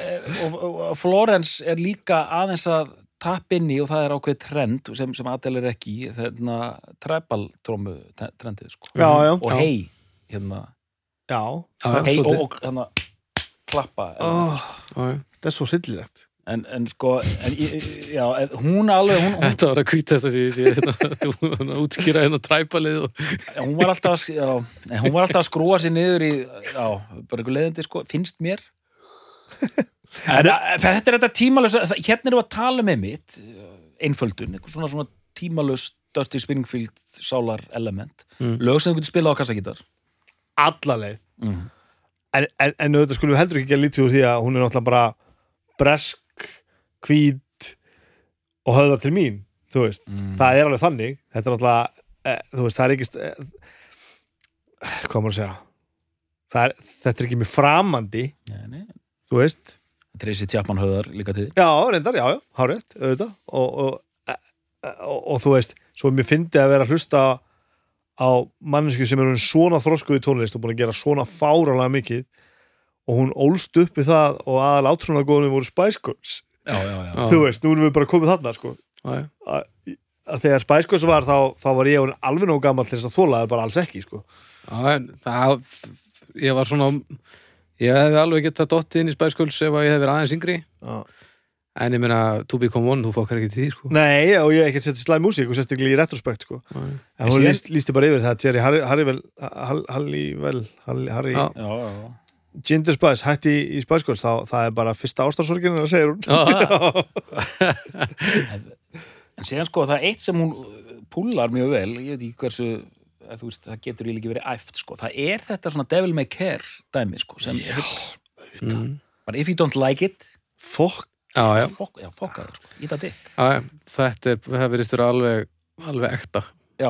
Florence er líka aðeins að tapp inn í og það er ákveð trend sem, sem Adele er ekki í, þarna tribal trómu trendið sko. Já, já. og hei hérna, hei og, og hérna, klappa oh, það er svo hryllilegt. En, en sko en, já, hún alveg hún, hún, Þetta var að hvita þetta sem ég sé hérna, að útskýra hérna træpalið og hún var alltaf að, já, hún var alltaf að skrúa sér niður í já, bara einhver leiðandi sko, finnst mér en að- þetta er þetta tímalösa hérna við að tala með mitt einföldun, svona, svona tímalöst Dusty Springfield sálar element Mm. lög sem þú getur spilað á kassagítar Alla leið. mm. En, auðvitað skulum heldur ekki að lítið úr því að hún er náttúrulega bara bresk, hvít og höfðar til mín. Mm. það er alveg þannig. Þetta er náttúrulega, e, þú veist, það er ekki e, hvað maður að segja? Er, þetta er ekki mjög framandi nei, nei. þú veist, Tracy Chapman höfðar líka til. Já, reyndar, já, já, hárétt auðvitað. Og, og, e, e, og, og þú veist, svo mér fyndi að vera að hlusta á mannesku sem er hún svona þroskuð í tónlist og búin að gera svona fáralega mikið. Og hún ólst upp í það og aðal átrúnagóðum voru Spice Girls já, já, já. Þú veist, nú erum við bara komið þarna sko að, að þegar Spice Girls var þá, þá var ég alveg nóg gammal til þess að þóla það bara alls ekki sko. Já, en það, ég var svona ég hefði alveg getað dottið inn í Spice Girls ef að ég hefði verið aðeins yngri Já. en ég meina, to become one, þú fokkar ekki til því sko. Nei, og ég hef ekki sett slæm músík og sérstaklega í retrospekt sko. En hún líst, lísti bara yfir það Jerry Harry, Harryvel Hallivel Ginger Spice hætti í, í Spice Girls þá, það er bara fyrsta ástarsorgin það segir hún. Já. en síðan sko það er eitt sem hún púlar mjög vel, ég veit ekki hversu að, þú veist, það getur í líki verið æft sko. það er þetta svona devil may care dæmi sko, sem já, mm. bara if you don't like it. Fokk. Já, já, fokk, já, fokka það sko. þetta er, það verðist vera alveg alveg ekta. Já,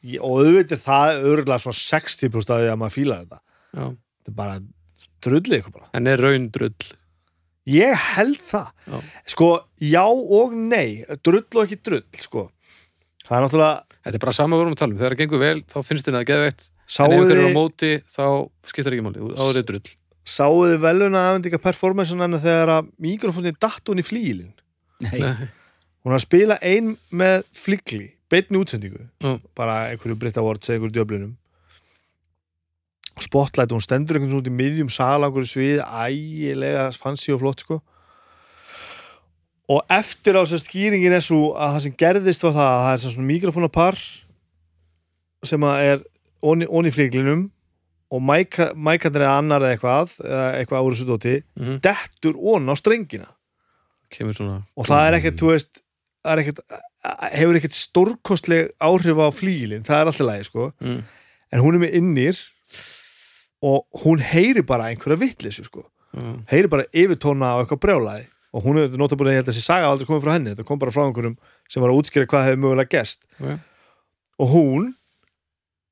Já, og auðvitað er það örgulega svona 60% af því að maður fíla þetta já. þetta er bara drullið ykkur bara. En er raun drull? Ég held það. Já. sko, já og nei. Drull og ekki drull, sko. Það er náttúrulega, þetta er bara sama vorum að tala um, þegar það gengur vel þá finnst þið að geðveitt, en ef sáuði ykkur er á móti þá skiptir ekki máli, þá er þetta drull. Sáuði veluna afhendinga performancean hennar þegar að mikrofónin datt hún í flílin nei, Nei. hún er að spila ein með fligli beinni útsendingu, Já. bara einhverju Britta Awards eða einhverju djöflunum spotlight, hún stendur einhvern svona út í miðjum sal á einhverju svið, ægilega fancy og flott sko. Og eftir á þess að skýringin er svo að það sem gerðist var það að það er svona mikrofónapar sem að er onni, onni flíklinum og mæka- mækarnir eða annar eða eitthvað eða eitthvað ára svo dóti mm dettur onni á strengina. Og það er ekkert, þú veist það er ekkert, hefur ekkert stórkostleg áhrif á flílinn, það er alltaf lægi sko, mm. en hún er með innir og hún heyri bara einhverja vittlisu sko, já, heyri bara yfirtóna á eitthvað brjálæði. Og hún er notabúin að ég held að þessi saga aldrei komið frá henni, þetta kom bara frá einhverjum sem var að útskýra hvað hefur mögulega gerst. Já, og hún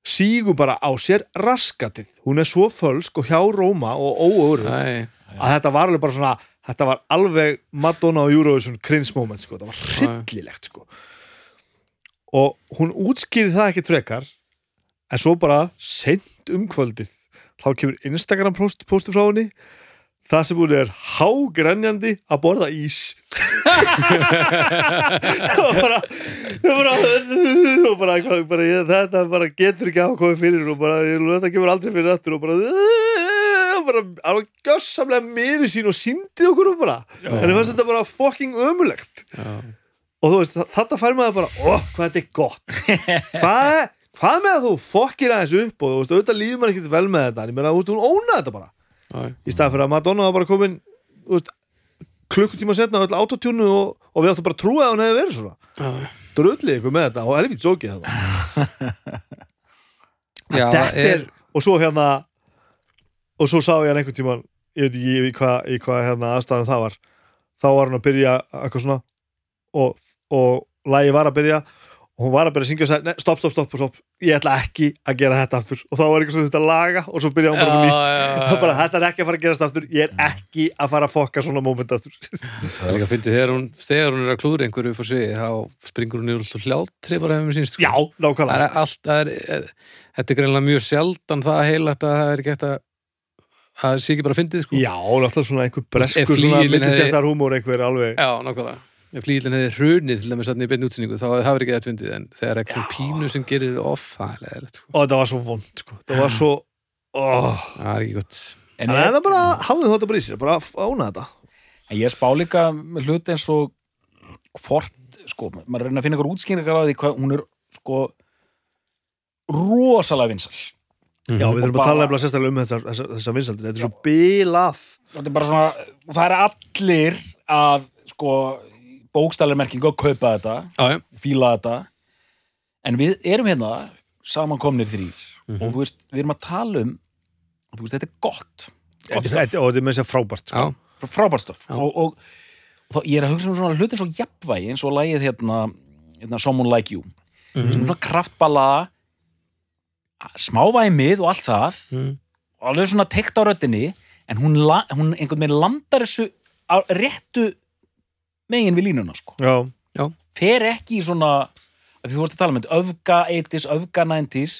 sígur bara á sér raskatið, hún er svo fölsk og hjá Róma og óöru að þetta var alveg bara svona þetta var alveg Madonna og Eurovision cringe moment sko, þetta var hryllilegt sko. Og hún útskýri það ekki frekar en svo bara sent um kvöldið þá kemur Instagram post, postu frá henni. Það sem hún er hágrenjandi að borða ís. Og bara, og bara, bara, bara ég, þetta bara getur ekki komið fyrir og bara, ég, þetta kemur aldrei fyrir aftur og bara bara, alveg gjössamlega miður sín og síndi okkur og bara, Já. en ég fannst þetta bara fucking ömulegt já, og þú veist, þetta fær maður bara ó, hvað þetta er gott. Hvað, hvað með að þú fokkir aðeins upp og þú veist, auðvitað líður maður ekkert vel með þetta en ég meina, þú veist, hún ónaði þetta bara. Já, í stað fyrir að Madonna var bara komin veist, klukkutíma setna á öll autotjúnu og, og við áttum bara að trúa að hún hefði verið svona. Drullið ykkur með þetta og helvít sókið þetta. Já, þetta er, og svo hérna og svo sá ég hann einhvern tímann ég veit ekki í hvað, í hvað hérna aðstæðum það var. Þá var hann að byrja eitthvað svona og, og lagi var að byrja og hún var að byrja að syngja og sagði, "Nei, stopp, stopp, stopp, stopp ég ætla ekki að gera þetta aftur. Og þá var eitthvað svona þetta laga og svo byrja hann bara nýtt. já, og bara, þetta er ekki að fara að gerast aftur. Ég er ekki að fara að fokka svona moment aftur. Það er líka að fyndi þegar hún, þegar hún er að klúra einhverju upp á sig, þá springur hún yfir hljáttri bara hefum sínst. sko. já, Það nákvæmlega er allt, það er, eh, þetta er greinlega mjög sjaldan það heilagt að það er ekki hægt að að það sé ekki bara fyndið, sko. já, náttúrulega svona einhver breskur svona Já. Ef flýlinn hefði hrunið til dæmis í beinni útsynningu, þá hefði það verið ekki þetta fyndið, en þegar er ekki pínu sem gerir það off, það leðilegt, sko. og þetta var svo vond, sko það var svo oh. Það er ekki gott. en, en ég, það bara, hafði þetta bara í sér bara að ána þetta en ég spá líka með hluti eins og hvort, sko, maður reyna að finna ykkur útskýringar á því hvað hún er sko rosalega vinsal já, við þurfum að bara- tala nefnilega sérstaklega um þetta, þessa, þessa vinsaldir, þetta er svo bilað þetta er bara svona, og það er allir að sko bókstælarmerkingu að kaupa þetta já. fíla þetta. En við erum hérna samankomnir þrýr Mhm. og þú veist, við erum að tala um þú veist, þetta er gott, gott Þetta- og þetta er með þess að frábært sko. Frábært stöf Já. og, og, og þá, ég er að hugsa um svona hlutin svo jafnvægi eins og lagið hérna, hérna Someone Like You. Sem er svona kraftballa smávæmið og allt það. Og alveg svona tekt á röddinni en hún, hún einhvern veginn landar þessu á réttu megin við línuna sko. Já, fer ekki í svona af því þú vorst að tala um þetta, öfga 80s, öfga 90s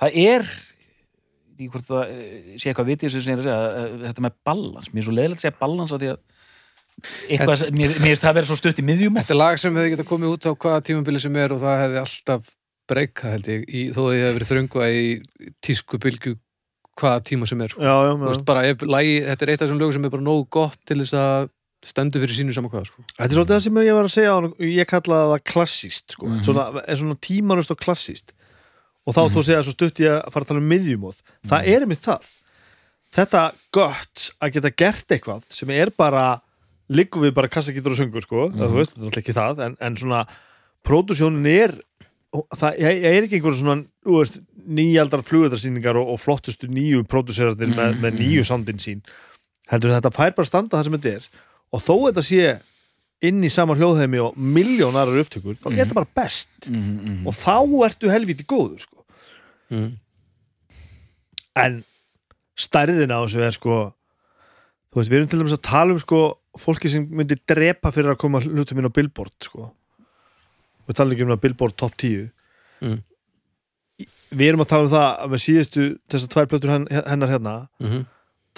það er í hvort það eh, sé eitthvað vitið sem ég er að segja, eh, þetta með balans mér er svo leiðilegt að segja balans af því að eitthvað, mér, mér finnst það að vera svo stutt í miðjum. Þetta er lag sem hefði getað komið út á hvaða tímabili sem er og það hefði alltaf breyka held ég, í, þó að ég hefði verið þröngva í tísku bylgu hvaða tíma sem er sko. já, já, Þú já. veist, bara, ef, lagi, þetta er eitt af þessum lögum sem er bara nógu gott til þess að stendur fyrir sínu saman hvað sko. Þetta er svolítið það sem ég var að segja ég kallaði það klassíst sko. Mhm. svona, er svona tímanust og klassíst og þá þú segja svo stutt ég að fara að tala um miðjumóð það er einmitt það. Þetta gott að geta gert eitthvað sem er bara liggum við bara kassakítur og söngur sko, mm þú veist, þetta er náttúrulega ekki það en, en svona pródusjónin er það ég, ég er ekki einhverjum svona þú veist, nýjaldar flugöldarsýningar og, og flottustu nýju próduseratir með, Mm, með mm. nýju soundin sín. Heldur þetta fær bara standa það sem þetta er og þó þetta sé inn í sama hljóðheimi og miljón aðrar upptökur þá Mhm. er þetta bara best mm, mm. og þá ertu helviti góður sko. mm. en stærðin á þessu er sko þú veist, við erum til dæmis að tala um sko fólki sem myndi drepa fyrir að koma hlutum inn á Billboard sko við talum ekki um það Billboard top 10 Mm. Í- við erum að tala um það að með síðustu þessar tvær plötur hen- hennar hérna Mm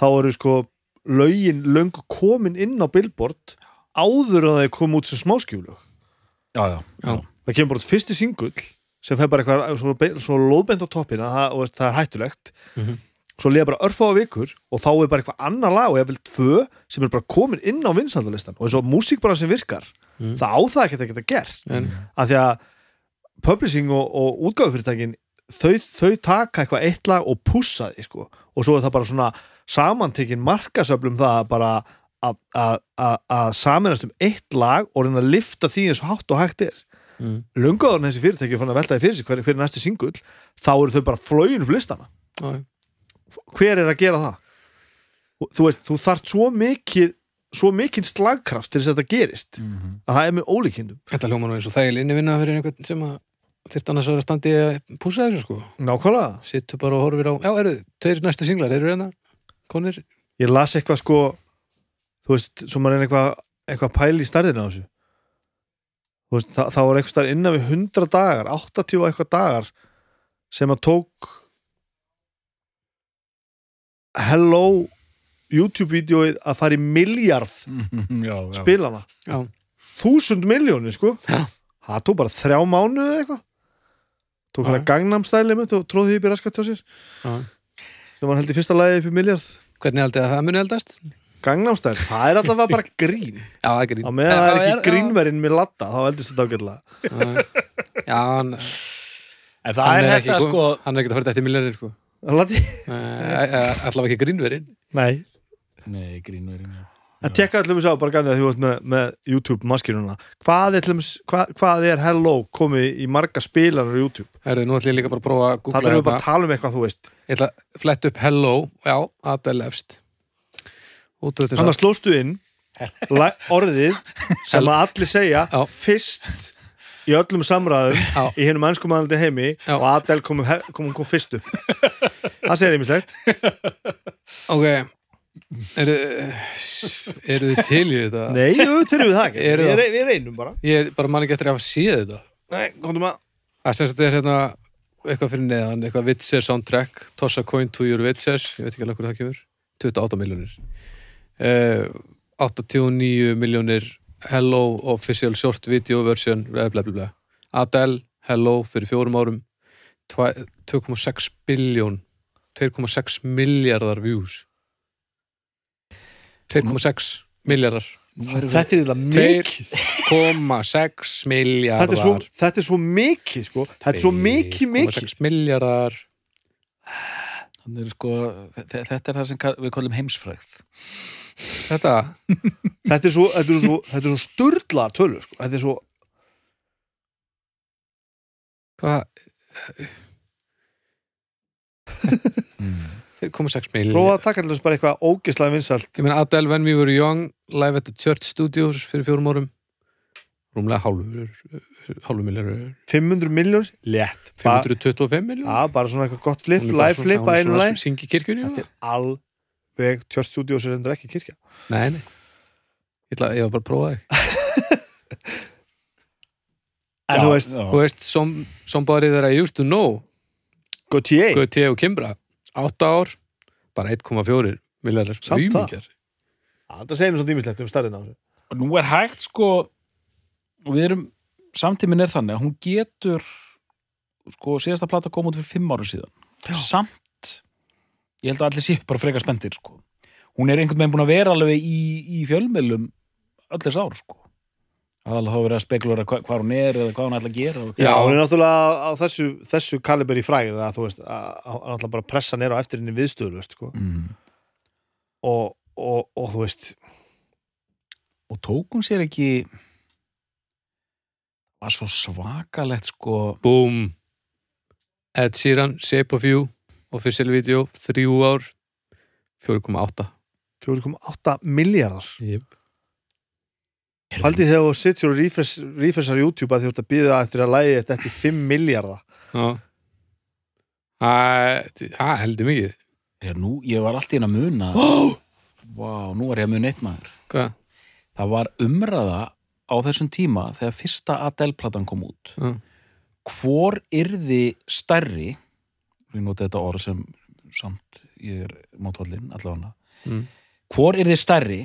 þá eru sko lögin löngu komin inn á Billboard áður að það kom út sem smáskjúlu já, já, já. Það kemur bara fyrsti singull sem fer bara eitthvað svo, svo lóðbend á toppina það, og veist, það er hættulegt Mhm. svo liða bara örfáða vikur og þá er bara eitthvað annar lag og ég vil tvö sem er bara komin inn á vinsaldalistan og eins og músík bara sem virkar Mm. það á það ekkert að geta gert En, af því að publishing og, og útgáfufyrirtækin þau, þau taka eitthvað eitt lag og pussa því sko. og svo er það bara svona samantekin markasöflum það að bara að- að að- að saminast um eitt lag og reyna að lifta því eins og hátt og hægt er. Mm. lungaður en þessi fyrirtæki fann að velta því fyrir sig hver, hver er næsti singull þá eru þau bara flóin upp listana. Já, hver er að gera það? Þú veist, þú þarft svo mikið svo mikið slagkraft til þess að þetta gerist. Mm, að það er með ólíkindum. Þetta hljóma nú eins og þægil inni vinna fyrir einhvern sem að þyrft annars að vera standi að púsa þessu sko. Nákvæmlega. Sittu bara og horfir á, já, eru, tveir næstu singlar, eru hérna konir? ég las eitthvað sko þú veist, svo maður er eitthvað eitthvað pæli í stærðina á þessu. Þú veist, það, það var eitthvað stærð innan við 100 dagar 80 og eitthvað dagar sem að tók Hello YouTube-vídeóið að fara í miljard spilana. Já, þúsund miljónir sko. Já. það tók bara þrjá mánuði eða eitthvað. Tók hann að gangnamstæli mitt og tróði því upp í raskat hjá sér. Já sem var held í fyrsta lagi upp í miljard Hvernig haldið að það muni eldast? gangnamstæli, það er allavega bara grín Já, það er grín á meðan það er ekki grínverinn með latta þá eldist þetta ágætlega Já, já hann, En það hann er er þetta ekki sko Eh, Hann er ekki að fara þetta í miljonir sko Latti? Allavega ekki grínverinn Nei, Nei, grínverinn, já. En tekka allir mér sá, bara gæmlega því þú ert með, með YouTube maskinuna hvað er, hvað, hvað er Hello komið í marga spilarar á YouTube? Herðu, nú ætlum ég líka bara að prófa að það googla er við bara þetta að tala um eitthvað þú veist. Ég ætla að fletta upp Hello. Já, Adele efst. Útrúttu annars slóstu inn orðið sem að allir segja Já. fyrst í öllum samræðum Já. í hennum ennskumæðandi heimi Já. og Adele kom, kom, kom fyrst upp. Það segir einmislegt Ok Eru, eru þið til í þetta? nei, jú, þurfum við það ekki. Eru við, það- við reynum bara. Ég bara man ekki eftir að hafa séð þetta. Nei, komum að Það. Sem sagt er hérna eitthvað fyrir neðan, eitthvað Witcher soundtrack. Toss a coin to your Witcher. Ég veit ekki alveg hvað það kemur. 28 miljónir uh, 89 miljónir Hello official short video version bla bla bla bla. Adele, Hello fyrir fjórum árum. Tva- 2,6 biljón 2,6 miljardar views 2,6 miljardar þetta er þetta mikið 2,6 miljardar þetta er, svo, þetta er svo mikið sko. þetta er svo mikið mikið 2,6 miljardar er sko, þe- þetta er það sem við kollum heimsfrægt. Þetta, þetta er svo, þetta er svo, þetta er svo sturla tölu sko. þetta er svo hvað Mm. 2,6 prófa miljardar að taka allir bara eitthvað ógislega vinsalt Ég meina Adele When We Were Young live at the Church Studios fyrir fjórum árum. Rúmlega hálfur miljardur 500 miljónir, létt. Ba- 525 miljón Já, bara svona eitthvað gott flip, live flip að einu læg Syngi kirkjunni Þetta er alveg Church Studios er endur ekki kirkja. Nei, nei. Ég, ætla, ég var bara að prófa þig. En þú veist, Þú veist, some, somebody that I used to know. Gautier. Gautier og Kimbra 8 ár, bara 1,4 miljardar Samt það. Segir nú svo dýmislegt um starrið á þessu Og nú er hægt sko, og við erum, samtíminn er þannig að hún getur, sko, síðasta plata kom út fyrir fimm ára síðan. Já. Samt, ég held að allir sé bara frekar spendir, sko. Hún er einhvern veginn búin að vera alveg í, í fjölmiðlum öll þess ár, sko. Aðalega þá verið að spekulera hva, hvað hún er eða hvað hún ætla að gera og... Já, hún er náttúrulega á þessu, þessu kaliber í fræð að þú veist, að, að, að náttúrulega bara pressa nýra á eftir henni viðstöðulust sko. mm. og, og, og þú veist og tók hún sér ekki var svo svakalegt sko Boom Ed Sheeran, Shape of You Official video, þrjú ár 4,8 4,8 miljardar yep. Haldið þegar þú sittur og refresh- refreshar YouTube að þú ert að býða eftir að lægi þetta eftir 5 miljardar Já. Það heldur mikið. Er nú, ég var alltaf inn að muna oh! Vá, nú er ég að muna eitt maður. Hvað? Það var umræða á þessum tíma þegar fyrsta Adele-platan kom út. Já. Hvor yrði stærri? Við nota þetta orð sem samt ég er mótvallinn allavega. Mm. Hvor yrði stærri?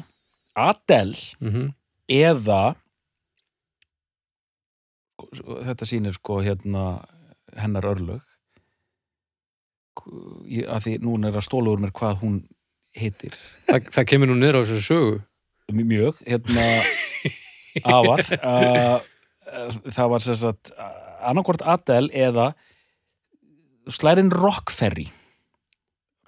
Adele Mm eða þetta sýnir sko hérna hennar örlög. Að því núna er að stóla úr mér hvað hún heitir. Það, það kemur nú niður á þessu sögu. Mjög, hérna afar uh, það var sem sagt annarkvort Adele eða slærin Rockferry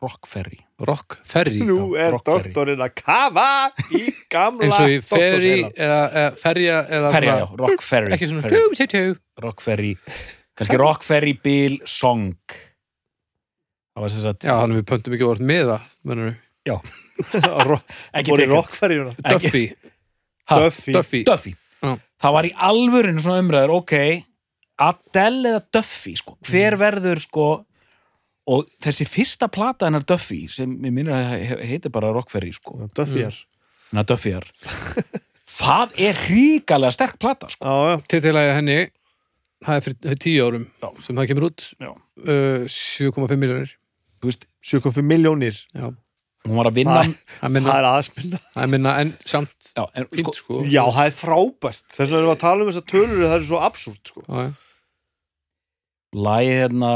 Rockferry. Rock Ferry Nú Já, er Rockferry. doktorinn að kafa í gamla eins og í ferry eða, ferja eða Ferja, já, Rockferry. ekki svona tjú, tjú, tjú. Rockferry. Kannski Rockferry Bill Song. Það var sem sagt já, þannig við pöntum ekki orð með það mennur Ro- ekki voru Ekki- Duffy. Ha, Duffy. Duffy. Duffy. Já. það var í alvörinu svona umræður ok, Adele eða Duffy sko. hver verður sko og þessi fyrsta plata hennar Duffy sem mér minnir að he- heitir bara Rockferry sko, Duffy er. Hennar Duffyar það er hríkalega sterk plata sko. Já, já, titillæði henni það er fyrir það er tíu árum Já. sem það kemur út. Já. uh, 7,5 miljonir Þú veist, 7,5 miljónir já, hún var að vinna það er minna en samt já, en, sko, fínt sko Já, það er frábært. Þess vegna erum við að tala um þessar tölur Það er svo absúrt sko. Lagið hérna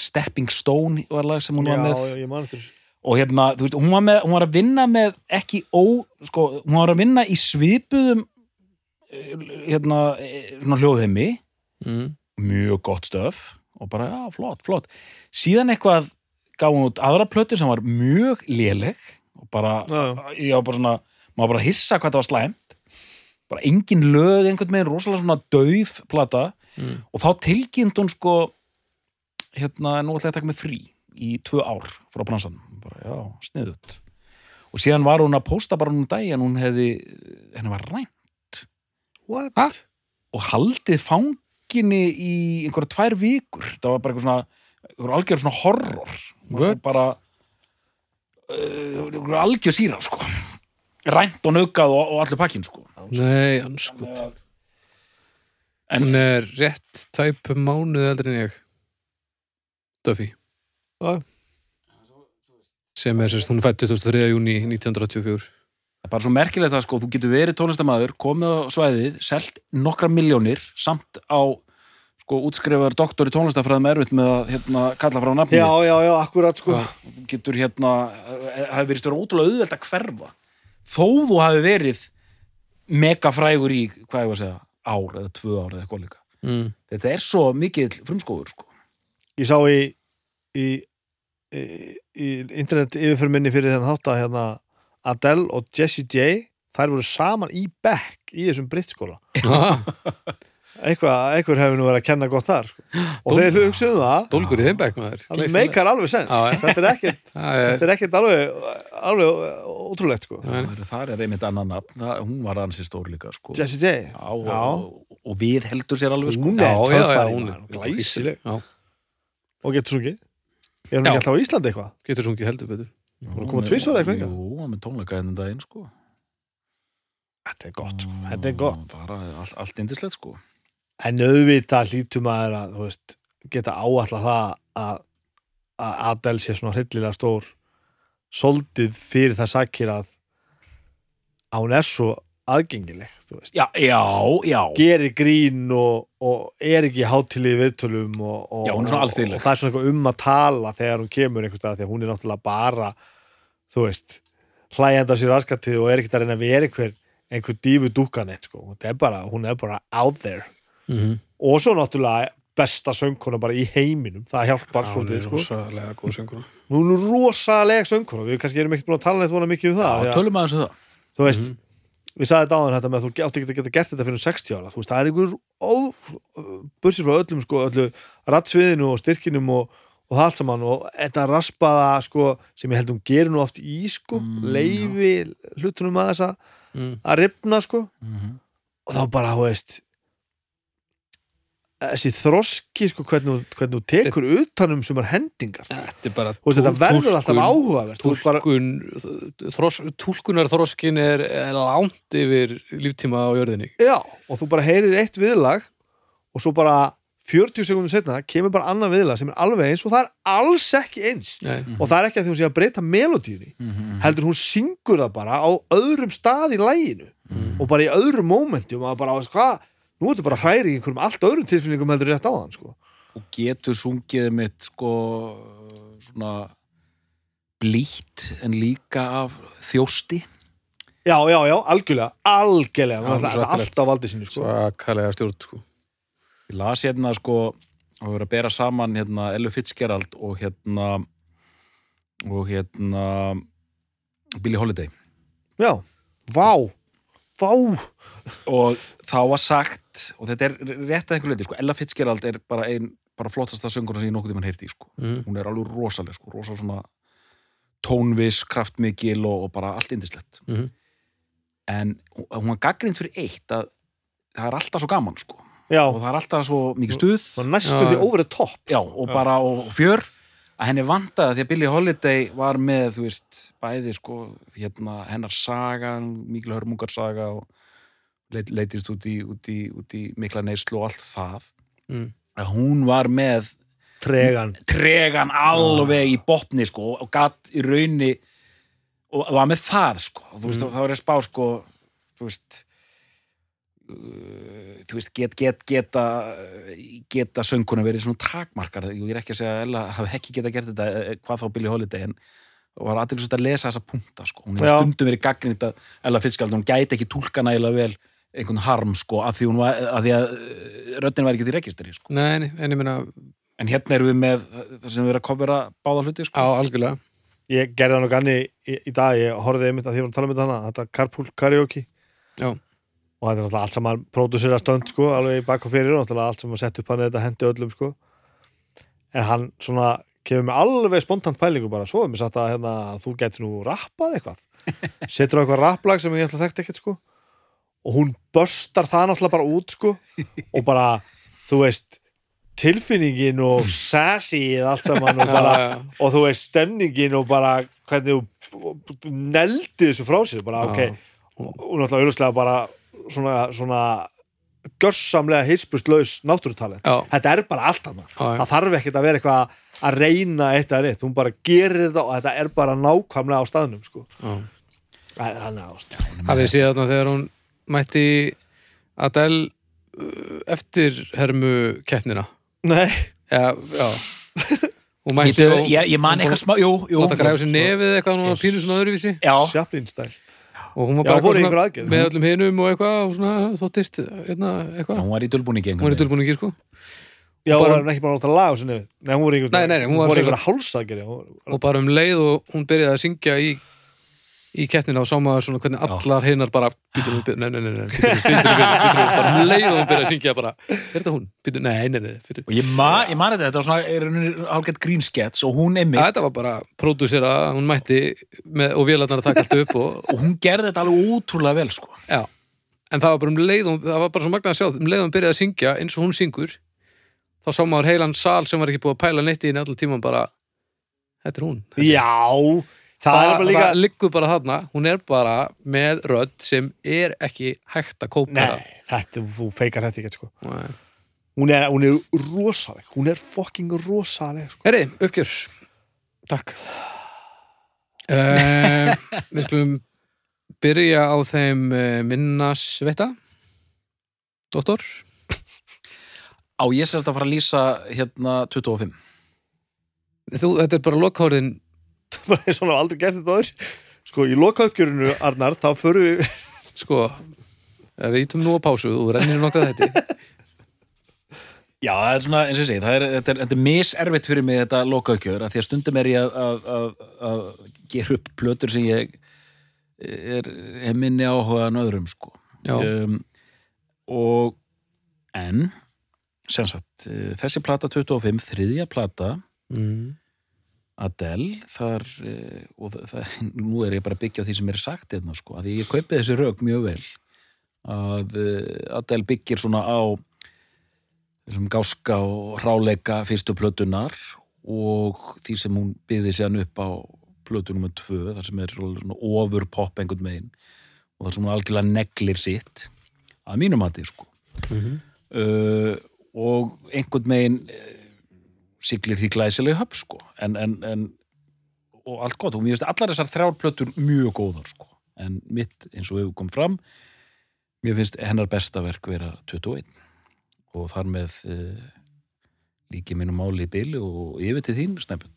Stepping Stone var lag sem hún Já, var með já, ég man eftir þessu og hérna, þú veist, hún var, með, hún var að vinna með ekki ó, sko, hún var að vinna í svipuðum eh, hérna, eh, svona hljóðheimi Mm. mjög gott stöf og bara, já, flott, flott síðan eitthvað gaf hún út aðra plötu sem var mjög léleg og bara, Já, já. bara svona maður bara hissa hvað það var slæmt bara engin lög einhvern veginn, rosalega svona dauf plata Mm. og þá tilkynnt hún sko hérna, nú ætla ég að taka mig frí í tvö ár frá bransan bara, já, sniðut og síðan var hún að posta bara hún daginn hún hefði, henni var rænt. What? Ha? og haldið fanginni í einhverja tvær vikur. Það var bara eitthvað svona, einhver algjör svona horror. What? bara uh, einhver algjör síra sko. Rænt og naukað og, og allir pakkin sko. Nei, anskot En- hún er rétt tæpum mánuð eldri en ég Duffy Já. sem er sérst, hún er fætt 23. júni 1984 Það er bara svo merkilegt það sko, þú getur verið tónlistamæður, komið á svæðið, selt nokkra miljónir, samt á sko útskrifaður doktor í tónlistafræðum erfitt með að hérna, kalla frá nafnið. Já, já, já, akkurat sko Þú getur hérna, hafi verið stöður ótrúlega auðvelt að hverfa. Þó þú hafi verið mega frægur í, hvað ég var að segja, ár eða tvö ár eða eitthvað líka. mm. Þetta er svo mikill frumskóður sko. Ég sá í í, í, í internet yfirförminni fyrir þennan þátt að hérna Adele og Jessie J þær voru saman í bekk í þessum brittskóla eitthvað, eitthvað hefur nú verið að kenna gott þar sko. og þeir hugsuðu það dólgur í þeim bekk maður það meikar alveg sens þetta er ekkert, það er þetta er ekkert alveg, alveg ótrúlegt sko. Nei. Það er einmitt annað nafn, hún var ansi stór líka sko. Jessie J Já, og, og, og við heldur sér alveg sko. Hún er er glæsileg. Og getur sungið er hún Já. ekki alltaf á Íslandi eitthvað? getur sungið heldur betur Hún er komið tvisvar eða eitthvað? Jú, hann með tónleika ennum daginn sko. Þetta er gott, sko. þetta er gott Bara allt, allt indislegt sko. en auðvitað hlýtur maður að þú veist, geta áallega það að, að Adele sé svona hryllilega stór soldið fyrir það sakir að að hún er svo aðgengileg. Já, já, já gerir grín og, og er ekki hátilið í viðtölum og, og, Já, er og, það er svona eitthvað um að tala þegar hún kemur einhvers stað því að hún er náttúrulega bara þú veist, hlæjanda sér raskatið og er ekkert að reyna að vera einhver einhver dífu dúkanett sko. Er bara, hún er bara out there mm og svo náttúrulega besta söngkona bara í heiminum það hjálpar hún svolítið er sko. rosalega góð söngur hún er rosalega söngkona við kannski erum ekkert búin að tala neitt vona mikið um það Já, því að, tölum aðeins um það þú veist, Mhm. Við sagði þetta áður þetta með að þú átti ekki að geta gert þetta fyrir 60 ára þú veist, það er einhver bursið frá öllum sko, öllu rattsviðinu og styrkinum og, og það allt saman og þetta raspaða sko, sem ég held hún gerir nú oft í sko, Mm, leifi hlutunum að þessa mm. að ripna sko Mhm. og þá bara, þú veist þessi þroski sko, hvernig, þú- hvernig þú tekur utanum sumar hendingar Þetta er bara Þú veist, þetta verður alltaf túlkun- áhugavert Þú veist bara, túlkun, þros, túlkunar þroskin er, er langt yfir líftíma á jörðinni já, og þú bara heyrir eitt viðlag og svo bara 40 sekundum setna kemur bara annað viðlag sem er alveg eins og það er alls ekki eins Nei. og það er ekki að því hún sé að breyta melodíunni Mhm. heldur hún syngur það bara á öðrum stað í læginu Mhm. og bara í öðrum mómenti og maður bara, veist hvað nú ertu bara hræri í einhverjum allt öðrum tilfinningum heldur rétt á þann sko. og getur sungið mitt sko svona blítt en líka af þjósti já, já, já, algjörlega, algjörlega það er svakalegt. alltaf valdið sinni sko. svakalega stjórn sko. ég las hérna sko að vera að bera saman hérna Ellu Fitzgerald og hérna og hérna Billie Holiday já, vá vá, og þá var sagt og þetta er rétt að einhver leiti sko, Ella Fitzgerald er bara ein bara flottasta söngurinn sem ég nokkuð tímann heyrti í, sko. mm. hún er alveg rosaleg sko, rosaleg svona tónvis, kraftmikil og, og bara allt indislegt Mhm. en hún- var gaggrind fyrir eitt að það er alltaf svo gaman sko. og það er alltaf svo mikið stuð og næstu því over the top já, og bara og fjör að henni vantaði því að Billie Holiday var með, þú veist, bæði sko, hérna, hennar saga mikil hörmungar saga og leit, leitist út í, út, í, út í mikla neyslu og allt það Mm. að hún var með tregan tregan alveg í botni sko, og gatt í raunni og var með það sko. þú veist, Mm. þá er ég að spá sko, þú veist þú veist, get, get, geta geta sönguna verið svona takmarkar, ég er ekki að segja að Ella hafi ekki geta gert þetta, eh, hvað þá Billie Holiday en var aðeins að lesa þessa punta sko. hún hefur stundum verið gaggrind að Ella Fitzgerald, hún gæti ekki túlka nægilega vel einhvern harm sko, að því, hún var, að, því að eh, röddin var ekki til registri sko. Nei, nei, en ég meina en hérna erum við með það sem við erum að kofera báða hluti sko. á algjörlega ég gerði það nú ganni í, í dag ég horfði einmitt að því að tala um þetta hana þetta carpool karaoke Já. Og þetta er náttúrulega allt saman pródusera stönd sko, alveg í bak og fyrir og náttúrulega allt sem að setja upp hann þetta hendi öllum sko. En hann svona kemur með alveg spontant pælingu bara, svo er mér sagt að hérna, þú getur nú rappað eitthvað. Setur á eitthvað rapplag sem ég ætla þekkt ekkert sko. Og hún börstar það náttúrulega bara út sko. Og bara, þú veist tilfinningin og sassy eða allt saman og bara og þú veist stemningin og bara hvernig þú neldi þessu frá sér bara ok, og, náttúrulega auðvitað bara svona, svona görsamlega hispustlaus náttúrutalent. Já, þetta er bara allt annað. Það þarf ekkert að vera eitthvað að reyna eitt eða neitt, hún bara gerir þetta og þetta er bara nákvæmlega á staðnum sko. já. Það þannig ást Hafið þið séð þarna þegar hún mætti Adele uh, eftir hermu keppnina? Nei, Já, já. Hún ég, mætti ég, ég, ég man eitthvað smá jú, jú, Láta græfa sér nefið eitthvað hún var pínu svona öðruvísi. Já, Chaplin stæl og hún var Já, bara í eitthvað einhver aðgerð. með öllum hinum og eitthvað og svona þóttist hérna, eitthvað, hún var í dölbúningi hún var í dölbúningi sko. Já, hún var ekki bara að láta laga á sinni Nei, hún voru einhver, Nei, nei, nei, hún var sem einhver hálsaðgerði og bara um leið og hún byrjaði að syngja í í keppnina og sá maður svona hvernig allar hinnar bara býtur hún, nei, nei, nei, nei, býtur hún, hún, býtur hún bara um leið og hún byrjaði að syngja bara, er þetta hún? Býtur, nei, nei, nei, býtur og ég, ma, ég man þetta, þetta var svona er hálfgett grínskets og hún einmitt Þetta var bara pródúsera, hún mætti með, og vélarnar að taka allt upp og, og hún gerði þetta alveg útrúlega vel sko. já, en það var bara um leið og það var bara svo magnað að sjá, um leið og hún byrjaði að syngja eins og hún syngur þá sá maður heilan sal sem var ekki búið að pæla neitt í henni allan það, er bara líka það liggur bara þarna, hún er bara með rödd sem er ekki hægt að kópa Nei, þetta, þú feikar þetta ekki sko. Hún, er, hún er rosaleg Hún er fucking rosaleg sko. Herri, uppgjör. Takk. Uh, Við skulum byrja á þeim uh, minna svetta Dóttor á ég sér þetta að fara að lýsa hérna 25 Þú, þetta er bara lokhórðin bara eins og hann hafa aldrei gert þetta aður Sko, í loka uppgjörinu, Arnar þá förum við sko við ítum nú á pásu og rennir nokkað þetta Já, það er svona, eins og ég segi, það er, þetta er, þetta er miservitt fyrir mig þetta lokaukjör, að því að stundum er ég að, að, að, að gera upp plötur sem ég er, er minni áhuga en öðrum sko. Um, og en sem sagt, eh, þessi plata 25 þriðja plata mm. Adele þar eh, og það, nú er ég bara að byggja á því sem er sagt hérna sko, að ég kaupi þessi rauk mjög vel að eh, Adele byggir svona á þessum gáska og ráleika fyrstu plötunar og því sem hún byggði sér upp á plötu nummer tvö, þar sem er svona ofur pop einhvern megin og þar sem hún algjörlega neglir sitt að mínum að sko. Mm uh, og einhvern megin uh, siglir því glæsileg höf sko. En, en, en og allt gott. Og mér finnst allar þessar þrjár plötur mjög góðar sko. En mitt eins og hefur komið fram mér finnst hennar besta verk vera 21 og þar með uh, líki mínum máli í byli og yfir til þín snæpun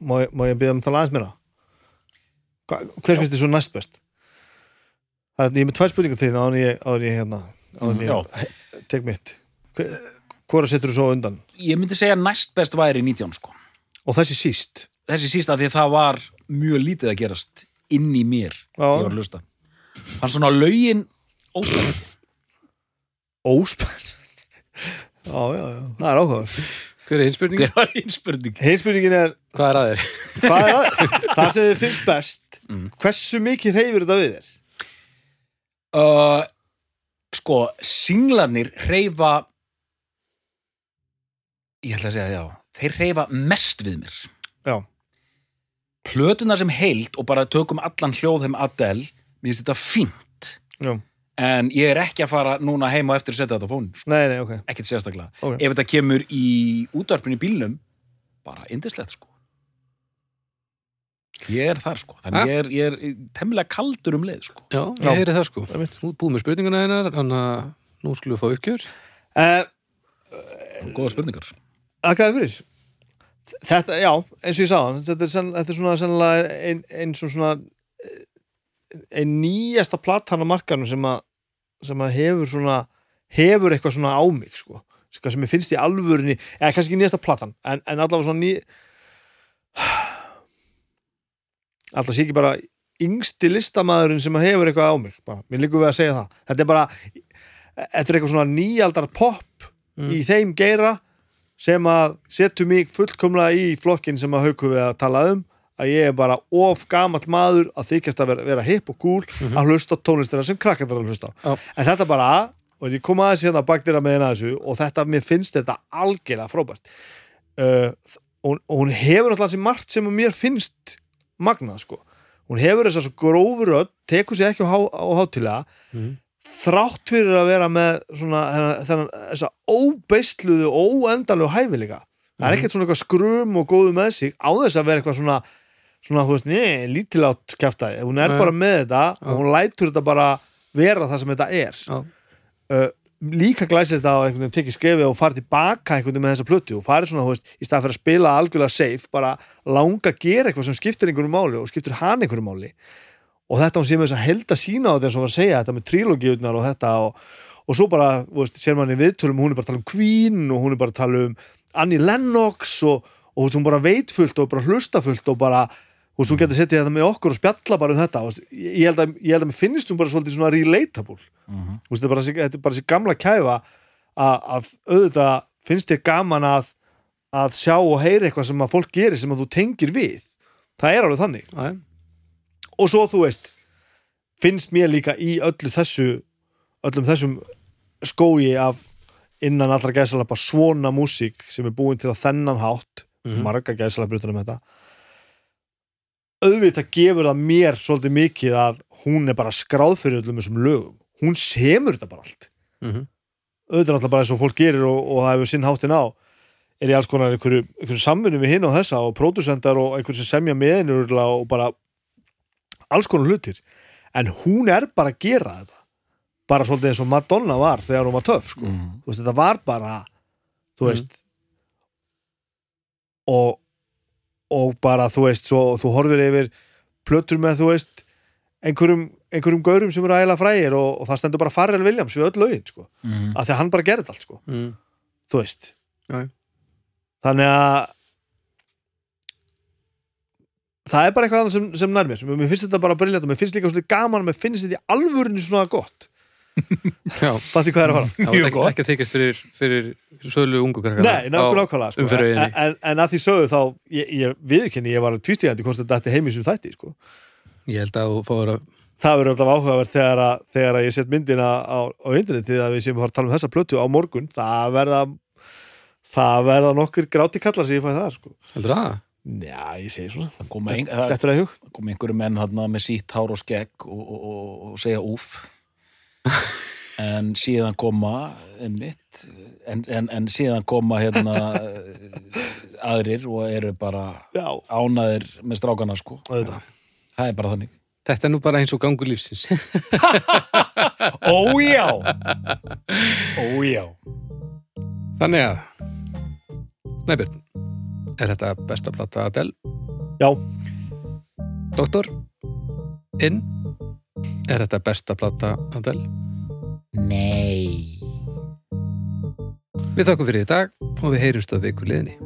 má, má ég byrja um að tala aðeins meira? Hva, hver finnst þið svo næst best? Það er ég er með tvær spurningar til áður en ég, ég hérna Mm, ég tek mitt. Hver- hvora setur þú svo undan? Ég myndi segja næst best væri 19 sko. Og þessi síst? Þessi sísta því að það var mjög lítið að gerast inn í mér Já. ég var að hlusta. Hann svona lögin óslægt óspenn já, já, já, það er áhugaður Hver er einspurning? hver var einn spurning hinn spurningin er Hvað er að þér? hvað er það, það sem þið finnst best Mm. hversu mikið reyfur þetta við þér? Uh, sko, singlarnir hreyfa ég ætla að segja já. Þeir hreyfa mest við mér. Já, plötuna sem heild og bara tökum allan hljóð þeim Adele, mér finnst þetta fínt. Já, en ég er ekki að fara núna heim og eftir að setja þetta á fónin sko. nei, nei, ok. Ekkert sérstaklega. Ok. ef þetta kemur í útvarpinu í bílnum bara indislegt sko. Ég er þar sko. Þannig Ja. ég er, ég er temmilega kaldur um leið sko. Já, ég heyri það sko. Ert búið með spurninguna hennar Þannig að nú skulum við fá uppgjör. Uh, góða spurningar Þakkaði fyrir Þetta, já, eins og ég sagði þetta er, senn, þetta er svona sennilega ein, eins og svona eh, ein nýjasta platan á markanum sem að, sem að hefur svona hefur eitthvað svona á mig sko. sem ég finnst í alvörinni eða kannski ekki nýjasta platan en, en allavega svona ný alltaf sé ekki bara yngsti listamaðurinn sem að hefur eitthvað á mig bara, mér líkur við að segja það þetta er bara, þetta er eitthvað svona nýjaldar pop Mm. í þeim geira sem að setur mig fullkomlega í flokkin sem að hauku við að tala um að ég er bara of gamall maður að þykjast að vera, vera hipp og cool að hlusta á tónlistina sem krakkar verða að hlusta á Já. en þetta bara, og ég kom aðeins hérna bakdýra með henni að þessu og þetta, mér finnst þetta algjörlega frábært uh, og, og hún hefur alltaf þessi margt sem að mér finnst magnað sko hún hefur þess að svo grófur öll tekur sér ekki á, há- á hátilega Mhm. Þrátt fyrir að vera með svona, þennan, þennan, þessa óbeistluðu óendalegu hæfileika það er ekkert svona eitthvað skrum og góðu með sig á þess að vera eitthvað svona svona, þú veist, nei, lítilátt kæftæði hún er Nei. bara með þetta Já. og hún lætur þetta bara vera það sem þetta er. Uh, líka glæsir þetta á einhvern veginn tekið skefið og farið tilbaka einhvern veginn með þessa plötu og farið svona, þú veist, í stað fyrir að spila algjörlega safe, bara langa að gera eitthvað sem skiptir einhverju máli og skiptir hann einhverju máli og þetta hún sé með þess að helda sína á þetta eins og var að segja, þetta með trílógiðunar og þetta og, og svo bara, þú veist, sér manni viðtölum hún er bara að tala um Queen og hún er bara að tala um Annie Lennox og, og þú veist, hún bara veitfullt og bara hlustafullt og bara, þú veist, hún getur settið þetta með okkur og spjalla bara um þetta, ég held að, ég held að mér finnst hún bara svolítið svona relatable. Mhm. Þú veist, þetta er bara, þessi- þetta er bara þessi gamla kæfa að, að auðvitað finnst þér gaman að, að sjá og heyra eitthvað sem að fólk gerir sem að þú tengir við. Það er alveg þannig. Já, og svo þú veist finnst mér líka í öllu þessu öllum þessum skói af innan allra gæsalappa svona músík sem er búin til að þennan hátt Mhm. marga gæsalappa utan um þetta auðvitað gefur það mér svolítið mikið að hún er bara skráð fyrir öllum þessum lögum hún semur þetta bara allt Mhm. auðvitað náttúrulega bara eins og fólk gerir og, og það hefur sinn háttin á er í alls konar einhverju, einhverju samvinnu við hinn og þessa og pródusendar og einhverju sem semja með henni örugglega og bara alls konar hlutir en hún er bara að gera þetta bara svolítið eins og Madonna var þegar hún var töff sko. Þú veist, þetta var bara þú Mm. veist og og bara þú veist, svo þú horfir yfir plötur með þú veist einhverjum, einhverjum gaurum sem eru ægilega frægir og, og það stendur bara Farrell Williams við öll lögin sko, Mhm. af því að hann bara gerði allt sko, Mhm. þú veist Já, já. þannig að það er bara eitthvað sem, sem nær mér mér finnst þetta bara briljant og mér finnst líka svona gaman mér finnst þetta í alvörinu svona gott Já, Fatti hvað er að fara það var ekki, að þykjast fyrir, fyrir sölu ungu Nei, nákvæmlega nákvæmlega sko. en, en, en að því sögðu þá ég, ég viðurkenni, ég var tvístíðandi hvort þetta ætti heim í sem þætti sko. Ég held að þú fóður að það verður alltaf áhugavert þegar, að, þegar að ég set myndina á, á internetið að við séum að fara að tala um þessa plötu á morgun það verða það verða nokkur gráti kallar sem ég fæði það sko. heldur það? Já, ég segi svona Það kom, ein, það Þetta að hug? kom einhverju menn þarna með sítt hár og skegg og, og, og, og segja úf en síðan koma einmitt, en, en, en síðan koma hérna aðrir og eru bara Já, ánaðir með strákana sko. Auðvitað. Það er bara þannig. Þetta er nú bara eins og gangur lífsins. Ójá Ójá Þannig að Snæbjörn Er þetta besta plata Adele? Já. Doktor Inn Er þetta besta plata Adele? Nei Við þakkum fyrir í dag og við heyrumst að viku liðinni